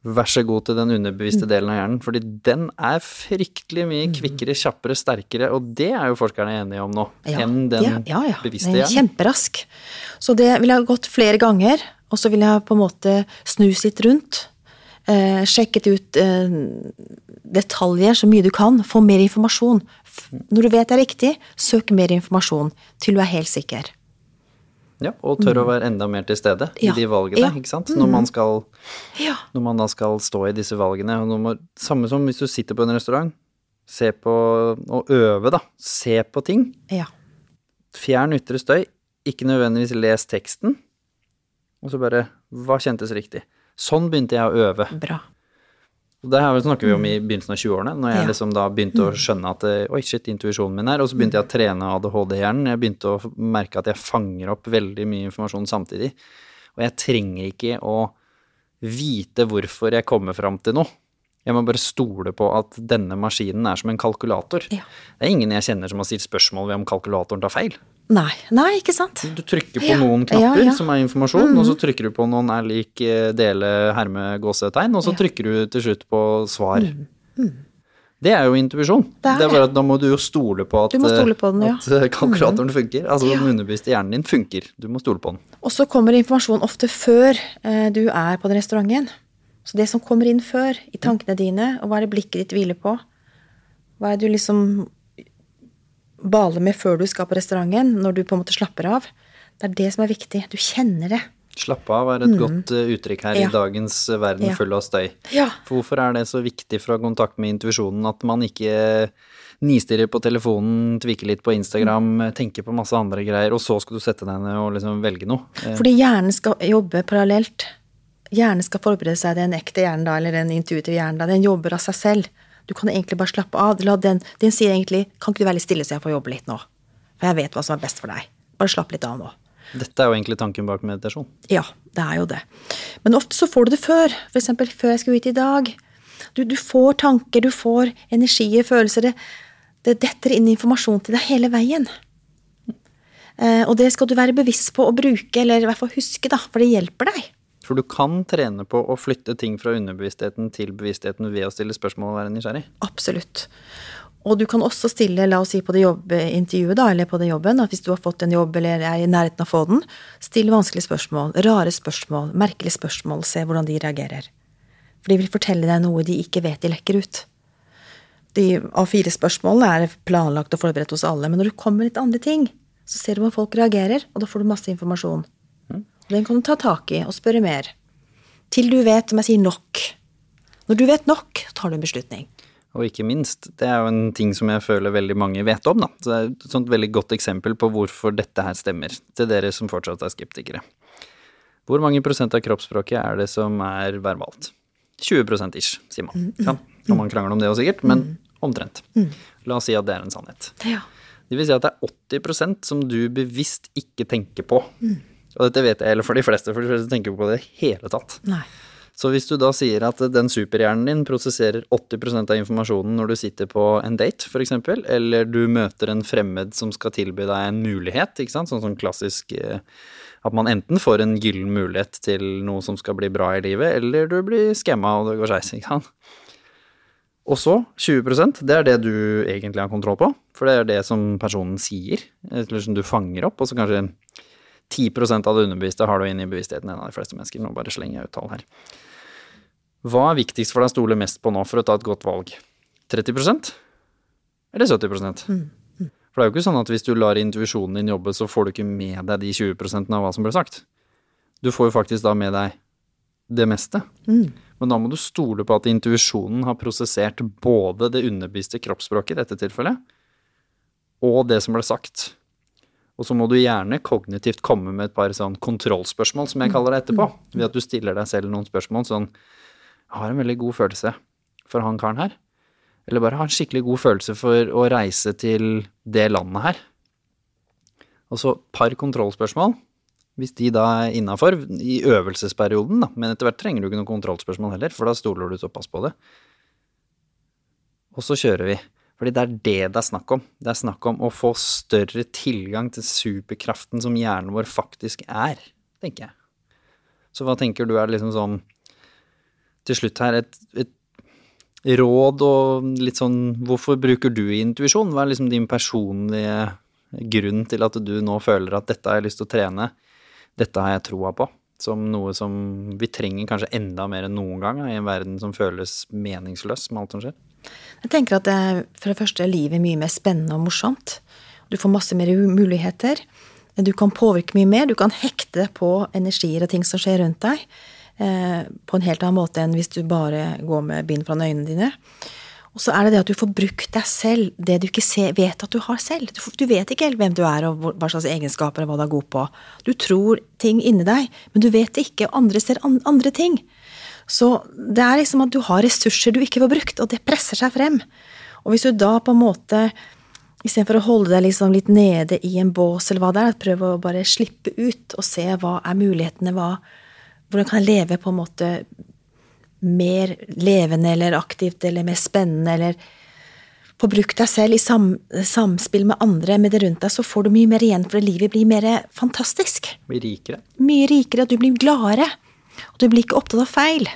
Vær så god til den underbevisste Mm. delen av hjernen, fordi den er fryktelig mye kvikkere, kjappere, sterkere, og det er jo forskerne enige om nå, Ja, enn den ja, ja, ja. bevisste er hjernen. Kjemperask. Så det jeg ha gått flere ganger, og så ville jeg på en måte snus litt rundt. Eh, sjekket ut eh, detaljer så mye du kan. Få mer informasjon. Når du vet det er riktig, søk mer informasjon til du er helt sikker. Ja, og tør å være enda mer til stede Ja, i de valgene, ja. ikke sant? Når man skal Ja. når man da skal stå i disse valgene. Man, samme som hvis du sitter på en restaurant, se på og øve, da. Se på ting. ja. Fjern ytre støy. Ikke nødvendigvis les teksten. Og så bare Hva kjentes riktig? Sånn begynte jeg å øve. Bra. Det her snakker vi om i begynnelsen av 20-årene, når jeg Ja. liksom da begynte å skjønne at eh, oi, shit, intuisjonen min er Og så begynte jeg å trene ADHD-hjernen. Jeg begynte å merke at jeg fanger opp veldig mye informasjon samtidig. Og jeg trenger ikke å vite hvorfor jeg kommer fram til noe. Jeg må bare stole på at denne maskinen er som en kalkulator. Ja. Det er ingen jeg kjenner som har stilt spørsmål ved om kalkulatoren tar feil. Nei. Nei, ikke sant? Du trykker på noen ja, knapper ja. ja. som er informasjon, og så trykker du på noen er lik eh, dele herme gåsetegn, og så trykker du til slutt på svar. Det er jo intuisjon. Det er Det er bare at da må du jo stole på at, stole på den, at eh, kalkulatoren funker. Altså den underbevisste hjernen din funker. Du må stole på den. Og så kommer informasjon ofte før eh, du er på den restauranten. Så det som kommer inn før, i tankene dine, og hva er det blikket ditt hviler på? Hva er det du liksom baler med før du skal på restauranten, når du på en måte slapper av? Det er det som er viktig. Du kjenner det. Slapp av er et godt eh, uttrykk her. Ja. i dagens verden Ja. full av støy. Ja. For hvorfor er det så viktig for å ha kontakt med intuisjonen at man ikke nistirrer på telefonen, tvikker litt på Instagram, Mm. tenker på masse andre greier, og så skal du sette deg ned og liksom velge noe? Eh, Fordi hjernen skal jobbe parallelt. Hjernen skal forberede seg, den ekte hjernen da, eller den intuitive hjernen da, den jobber av seg selv. Du kan egentlig bare slappe av. La den, den sier egentlig, kan ikke du være litt stille så jeg får jobbe litt nå? For jeg vet hva som er best for deg. Bare slapp litt av nå. Dette er jo egentlig tanken bak meditasjon. Ja, det er jo det. Men ofte så får du det før. Eksempel før jeg skulle ut i dag. Du, du får tanker, du får energier, følelser. Det, det detter inn informasjon til deg hele veien. Eh, og det skal du være bevisst på å bruke, eller i hvert fall huske, da, for det hjelper deg. For du kan trene på å flytte ting fra underbevisstheten til bevisstheten ved å stille spørsmål og være nysgjerrig. Absolutt. Og du kan også stille, la oss si på det jobbintervjuet, da, eller på den jobben, at hvis du har fått en jobb eller er i nærheten av å få den, still vanskelige spørsmål, rare spørsmål, merkelige spørsmål, se hvordan de reagerer. For de vil fortelle deg noe de ikke vet de lekker ut. De A4-spørsmålene er planlagt og forberedt hos alle, men når du kommer litt andre ting, så ser du hvordan folk reagerer, og da får du masse informasjon. Den kan du ta tak i og spørre mer. Til du vet, som jeg sier, nok. Når du vet nok, tar du en beslutning. Og ikke minst, det er jo en ting som jeg føler veldig mange vet om, da. Så det er et sånt veldig godt eksempel på hvorfor dette her stemmer, til dere som fortsatt er skeptikere. Hvor mange prosent av kroppsspråket er det som er verbalt? 20 ish, sier man. Ja, og man krangler om det også sikkert, men omtrent. La oss si at det er en sannhet. Det vil si at det er 80% som du bevisst ikke tenker på. Og dette vet jeg eller for de fleste, for de fleste tenker på det i hele tatt. Nei. Så hvis du da sier at den superhjernen din prosesserer 80% av informasjonen når du sitter på en date, f.eks., eller du møter en fremmed som skal tilby deg en mulighet, ikke sant, sånn sånn klassisk eh, at man enten får en gyllen mulighet til noe som skal bli bra i livet, eller du blir skamma og det går skeis, ikke sant. Og så 20% det er det du egentlig har kontroll på, for det er det som personen sier, eller som du fanger opp, og så kanskje 10% av det underbevisste har du inn i bevisstheten en av de fleste mennesker. Nå bare slenger jeg ut tall her. Hva er viktigst for deg å stole mest på nå for å ta et godt valg? 30% eller 70 mm. For det er jo ikke sånn at hvis du lar intuisjonen din jobbe, så får du ikke med deg de 20% av hva som ble sagt. Du får jo faktisk da med deg det meste. Mm. Men da må du stole på at intuisjonen har prosessert både det underbevisste kroppsspråket i dette tilfellet, og det som ble sagt. Og så må du gjerne kognitivt komme med et par sånn kontrollspørsmål, som jeg kaller det etterpå. Mm. Ved at du stiller deg selv noen spørsmål sånn Jeg har en veldig god følelse for han karen her. Eller bare ha en skikkelig god følelse for å reise til det landet her. Og så par kontrollspørsmål. Hvis de da er innafor i øvelsesperioden, da. Men etter hvert trenger du ikke noen kontrollspørsmål heller, for da stoler du såpass på det. Og så kjører vi. Fordi det er det det er snakk om. Det er snakk om å få større tilgang til superkraften som hjernen vår faktisk er, tenker jeg. Så hva tenker du er liksom sånn til slutt her et, et råd og litt sånn Hvorfor bruker du intuisjon? Hva er liksom din personlige grunn til at du nå føler at dette har jeg lyst til å trene, dette har jeg troa på? Som noe som vi trenger kanskje enda mer enn noen gang i en verden som føles meningsløs med alt som skjer? Jeg tenker at det, for det første er livet mye mer spennende og morsomt. Du får masse mer muligheter. Du kan påvirke mye mer. Du kan hekte på energier og ting som skjer rundt deg. Eh, på en helt annen måte enn hvis du bare går med bind foran øynene dine. Og så er det det at du får brukt deg selv, det du ikke ser, vet at du har selv. Du, du, vet ikke helt hvem du er og hva slags egenskaper og hva du er god på. Du tror ting inni deg, men du vet det ikke, og andre ser andre ting. Så det er liksom at du har ressurser du ikke får brukt, og det presser seg frem. Og hvis du da på en måte Istedenfor å holde deg liksom litt nede i en bås, eller hva det er, prøve å bare slippe ut og se hva er mulighetene, hva, hvordan kan jeg leve på en måte mer levende eller aktivt eller mer spennende, eller få brukt deg selv i sam, samspill med andre, med det rundt deg, så får du mye mer igjen, for livet blir mer fantastisk. Mye rikere. Mye rikere, og du blir gladere. Og du blir ikke opptatt av feil.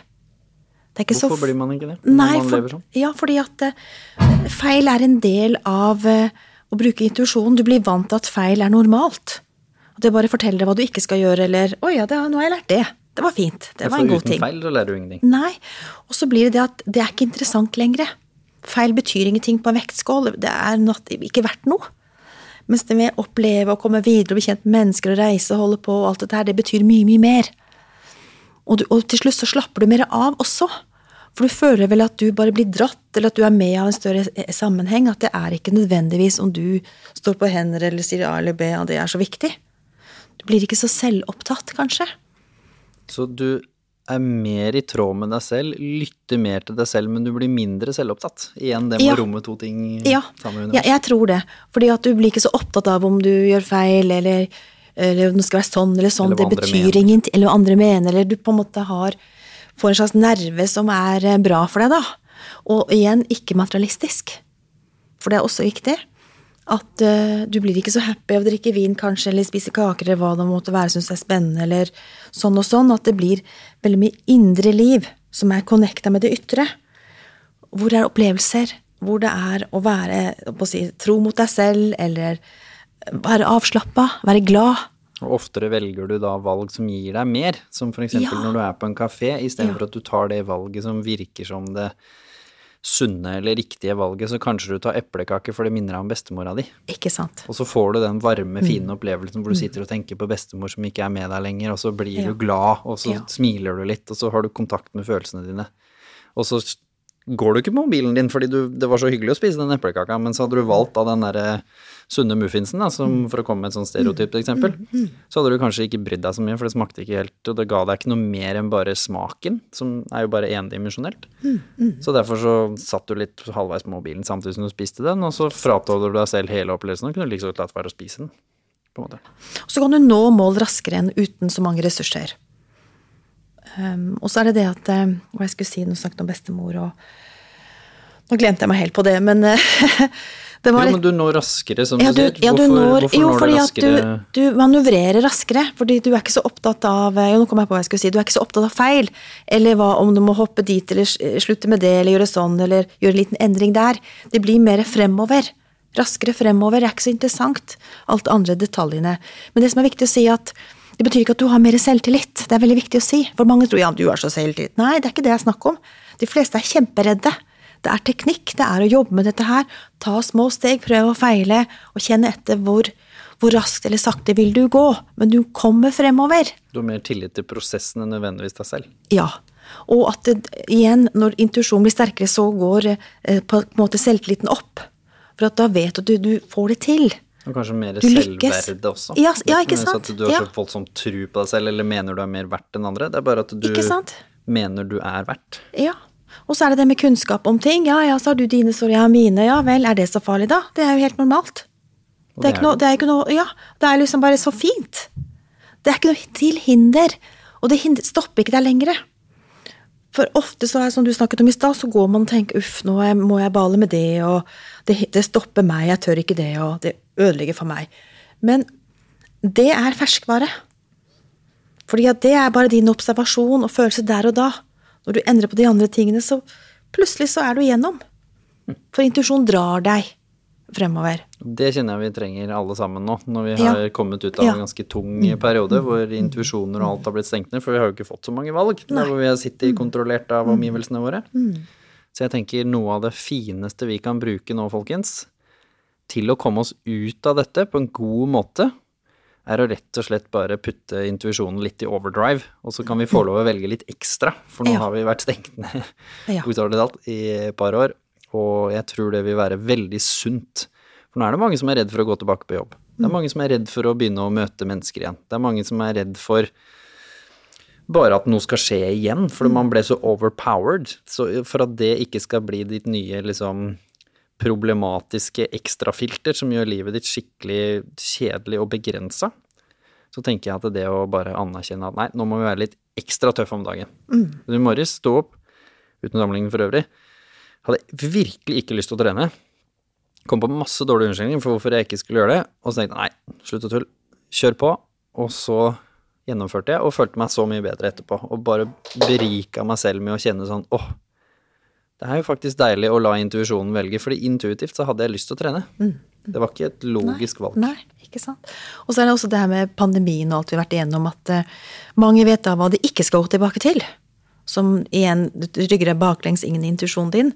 Hvorfor så, blir man ikke det? Nei, for, sånn? Ja, fordi at uh, feil er en del av uh, å bruke intuisjonen. Du blir vant til at feil er normalt. At det bare forteller deg hva du ikke skal gjøre, eller 'Å ja, det, nå har jeg lært det'. Det var fint. Det var en god ting. Uten feil så lærer du ingenting. Nei. Og så blir det det at det er ikke interessant lenger. Feil betyr ingenting på en vektskål. Det er ikke verdt noe. Mens det med å oppleve å komme videre og bli kjent med mennesker og reise og holde på og alt dette her, det betyr mye, mye mer. Og, du, og, til slutt så slapper du mer av også. For du føler vel at du bare blir dratt, eller at du er med av en større sammenheng. At det er ikke nødvendigvis om du står på hender eller sier A eller B, og det er så viktig. Du blir ikke så selvopptatt, kanskje. Så du er mer i tråd med deg selv, lytter mer til deg selv, men du blir mindre selvopptatt? Igjen det med ja. å romme to ting ja. sammen? Ja, jeg tror det. Fordi at du blir ikke så opptatt av om du gjør feil, eller, eller det skal være sånn eller sånn. Eller det betyr ingenting. Eller hva andre mener. Eller du på en måte har får en slags nerve som er eh, bra for deg, da. Og igjen, ikke materialistisk. For det er også viktig. At uh, du blir ikke så happy av å drikke vin, kanskje, eller spise kaker, eller hva det måtte være, synes er spennende, eller sånn og sånn. At det blir veldig mye indre liv som er connecta med det ytre. Hvor det er opplevelser. Hvor det er å være å si, tro mot deg selv, eller være avslappa, være glad. Og oftere velger du da valg som gir deg mer, som f.eks. Ja. når du er på en kafé, istedenfor ja. at du tar det valget som virker som det sunne eller riktige valget, så kanskje du tar eplekake for det minner deg om bestemora di. Ikke sant. Og så får du den varme, fine mm. opplevelsen hvor du mm. sitter og tenker på bestemor som ikke er med deg lenger, og så blir ja. du glad, og så ja. smiler du litt, og så har du kontakt med følelsene dine. Og så går du ikke på mobilen din fordi du, det var så hyggelig å spise den eplekaka, men så hadde du valgt av den derre sunne muffinsen, da, som, mm. for å komme med et sånt stereotypt eksempel, mm, mm, så hadde du kanskje ikke brydd deg så mye, for det smakte ikke helt, og det ga deg ikke noe mer enn bare smaken, som er jo bare endimensjonelt. Så derfor så satt du litt halvveis på mobilen samtidig som du spiste den, og så fratalder du deg selv hele opplevelsen og kunne godt latt være å spise den. på en måte. Så kan du nå mål raskere enn uten så mange ressurser. Um, og så er det det at eh, Hva jeg skulle si, nå snakket om bestemor og Nå glemte jeg meg helt på det, men eh, det var Jo, men du når raskere, som ja, du sier. ja, du hvorfor, når, hvorfor jo, når fordi du at du, du manøvrerer raskere. Fordi du er ikke så opptatt av Jo, nå kom jeg på hva jeg skulle si. Du er ikke så opptatt av feil, eller hva om du må hoppe dit, eller slutte med det, eller gjøre sånn, eller gjøre en liten endring der. Det blir mer fremover. Raskere fremover er ikke så interessant. Alt andre detaljene. Men det som er viktig å si, at det betyr ikke at du har mer selvtillit. Det er veldig viktig å si. For mange tror ja, du har så selvtillit. Nei, det er ikke det jeg snakker om. De fleste er kjemperedde. Det er teknikk, det er å jobbe med dette her. Ta små steg, prøve og feile, og kjenne etter hvor, hvor raskt eller sakte vil du gå. Men du kommer fremover. Du har mer tillit til prosessen enn nødvendigvis deg selv. Ja. Og at det, igjen, når intuisjonen blir sterkere, så går eh, på en måte selvtilliten opp. For at da vet du at du, du får det til. Og kanskje mer selvverde også. Ja, ja, ikke sant? At du har så voldsom tro på deg selv, eller mener du er mer verdt enn andre. Det er bare at du mener du er verdt. Ja. Og så er det det med kunnskap om ting. Ja, ja, så har du dine sår, jeg har mine. Ja vel, er det så farlig, da? Det er jo helt normalt. Det er noe, det er ikke noe Ja, det er liksom bare så fint. Det er ikke noe til hinder. Og det hinder, stopper ikke deg lenger. For ofte så er som du snakket om i stad, så går man og tenker uff, nå må jeg bale med det, og det, det stopper meg, jeg tør ikke det, og det ødelegger for meg. Men det er ferskvare. Fordi at det er bare din observasjon og følelse der og da. Når du endrer på de andre tingene, så plutselig så er du igjennom. For intuisjon drar deg fremover. Det kjenner jeg vi trenger alle sammen nå, når vi Ja. har kommet ut av Ja. en ganske tung periode hvor intuisjoner og alt har blitt stengt ned, for vi har jo ikke fått så mange valg. Der hvor vi har sittet kontrollert av omgivelsene våre. Så jeg tenker noe av det fineste vi kan bruke nå, folkens, til å komme oss ut av dette på en god måte, er å rett og slett bare putte intuisjonen litt i overdrive, og så kan vi få lov å velge litt ekstra, for nå Ja. har vi vært stengt ned Ja. bokstavelig talt i et par år, og jeg tror det vil være veldig sunt. For nå er det mange som er redd for å gå tilbake på jobb. Det er mange som er redd for å begynne å møte mennesker igjen. Det er mange som er redd for bare at noe skal skje igjen, fordi man ble så overpowered. Så for at det ikke skal bli ditt nye liksom problematiske ekstrafilter som gjør livet ditt skikkelig kjedelig og begrensa, så tenker jeg at det å bare anerkjenne at nei, nå må vi være litt ekstra tøffe om dagen. I morges stå opp, uten sammenligning for øvrig, hadde virkelig ikke lyst til å trene. Kom på masse dårlige unnskyldninger for hvorfor jeg ikke skulle gjøre det, og så tenkte jeg nei, slutt å tulle, kjør på. Og så gjennomførte jeg, og følte meg så mye bedre etterpå. Og bare berika meg selv med å kjenne sånn åh, det er jo faktisk deilig å la intuisjonen velge, fordi intuitivt så hadde jeg lyst til å trene. Det var ikke et logisk valg. Nei, ikke sant. Og så er det også det her med pandemien og alt vi har vært igjennom, at eh, mange vet da hva de ikke skal gå tilbake til. Som igjen rygger deg baklengs inn i intuisjonen din.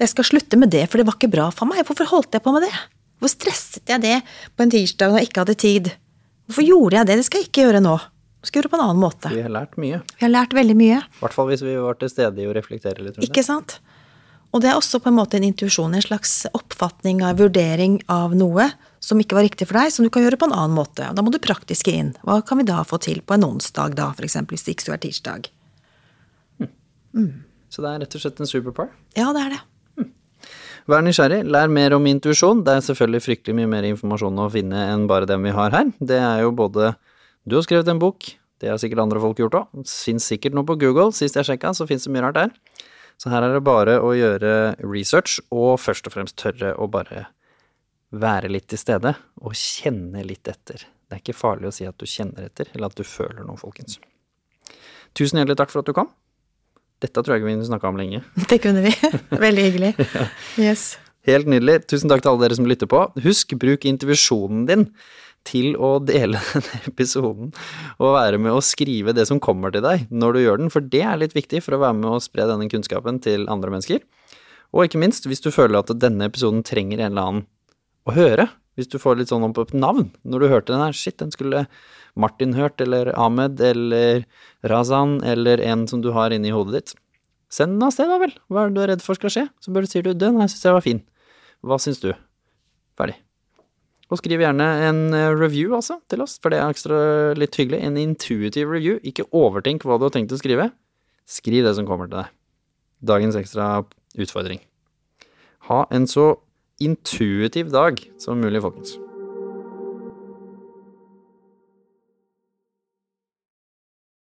Jeg skal slutte med det, for det var ikke bra for meg. Hvorfor holdt jeg på med det? Hvor stresset jeg det på en tirsdag når jeg ikke hadde tid? Hvorfor gjorde jeg det? Det skal jeg ikke gjøre nå. Jeg skal gjøre det på en annen måte. Vi har lært mye. Vi har lært veldig mye. I hvert fall hvis vi var til stede i å reflektere litt rundt det. Ikke sant? Og det er også på en måte en intuisjon, en slags oppfatning av vurdering av noe som ikke var riktig for deg, som du kan gjøre på en annen måte. Og da må du praktiske inn. Hva kan vi da få til på en onsdag, da, f.eks., hvis det ikke skulle være tirsdag? Så det er rett og slett en superpower. Ja, det er det. Vær nysgjerrig, lær mer om intuisjon. Det er selvfølgelig fryktelig mye mer informasjon å finne enn bare den vi har her. Det er jo både Du har skrevet en bok, det har sikkert andre folk gjort òg. Fins sikkert noe på Google. Sist jeg sjekka, så fins det mye rart der. Så her er det bare å gjøre research, og først og fremst tørre å bare være litt til stede, og kjenne litt etter. Det er ikke farlig å si at du kjenner etter, eller at du føler noe, folkens. Tusen hjertelig takk for at du kom. Dette tror jeg ikke vi snakka om lenge. Det kunne vi. Veldig hyggelig. Yes. Helt nydelig. Tusen takk til alle dere som lytter på. Husk, bruk intuisjonen din til å dele denne episoden og være med å skrive det som kommer til deg når du gjør den, for det er litt viktig for å være med å spre denne kunnskapen til andre mennesker. Og ikke minst, hvis du føler at denne episoden trenger en eller annen å høre, hvis du får litt sånn opp et navn når du hørte den her, shit, den skulle Martin Hurt eller Ahmed, eller Razan, eller en som du har inni hodet ditt. Send den av sted, da vel. Hva er det du er redd for skal skje? Så bare sier du den her syns jeg var fin. Hva syns du? Ferdig. Og skriv gjerne en eh, review altså, til oss, for det er ekstra litt hyggelig. En intuitive review. Ikke overtenk hva du har tenkt å skrive. Skriv det som kommer til deg. Dagens ekstra utfordring. Ha en så intuitiv dag som mulig, folkens.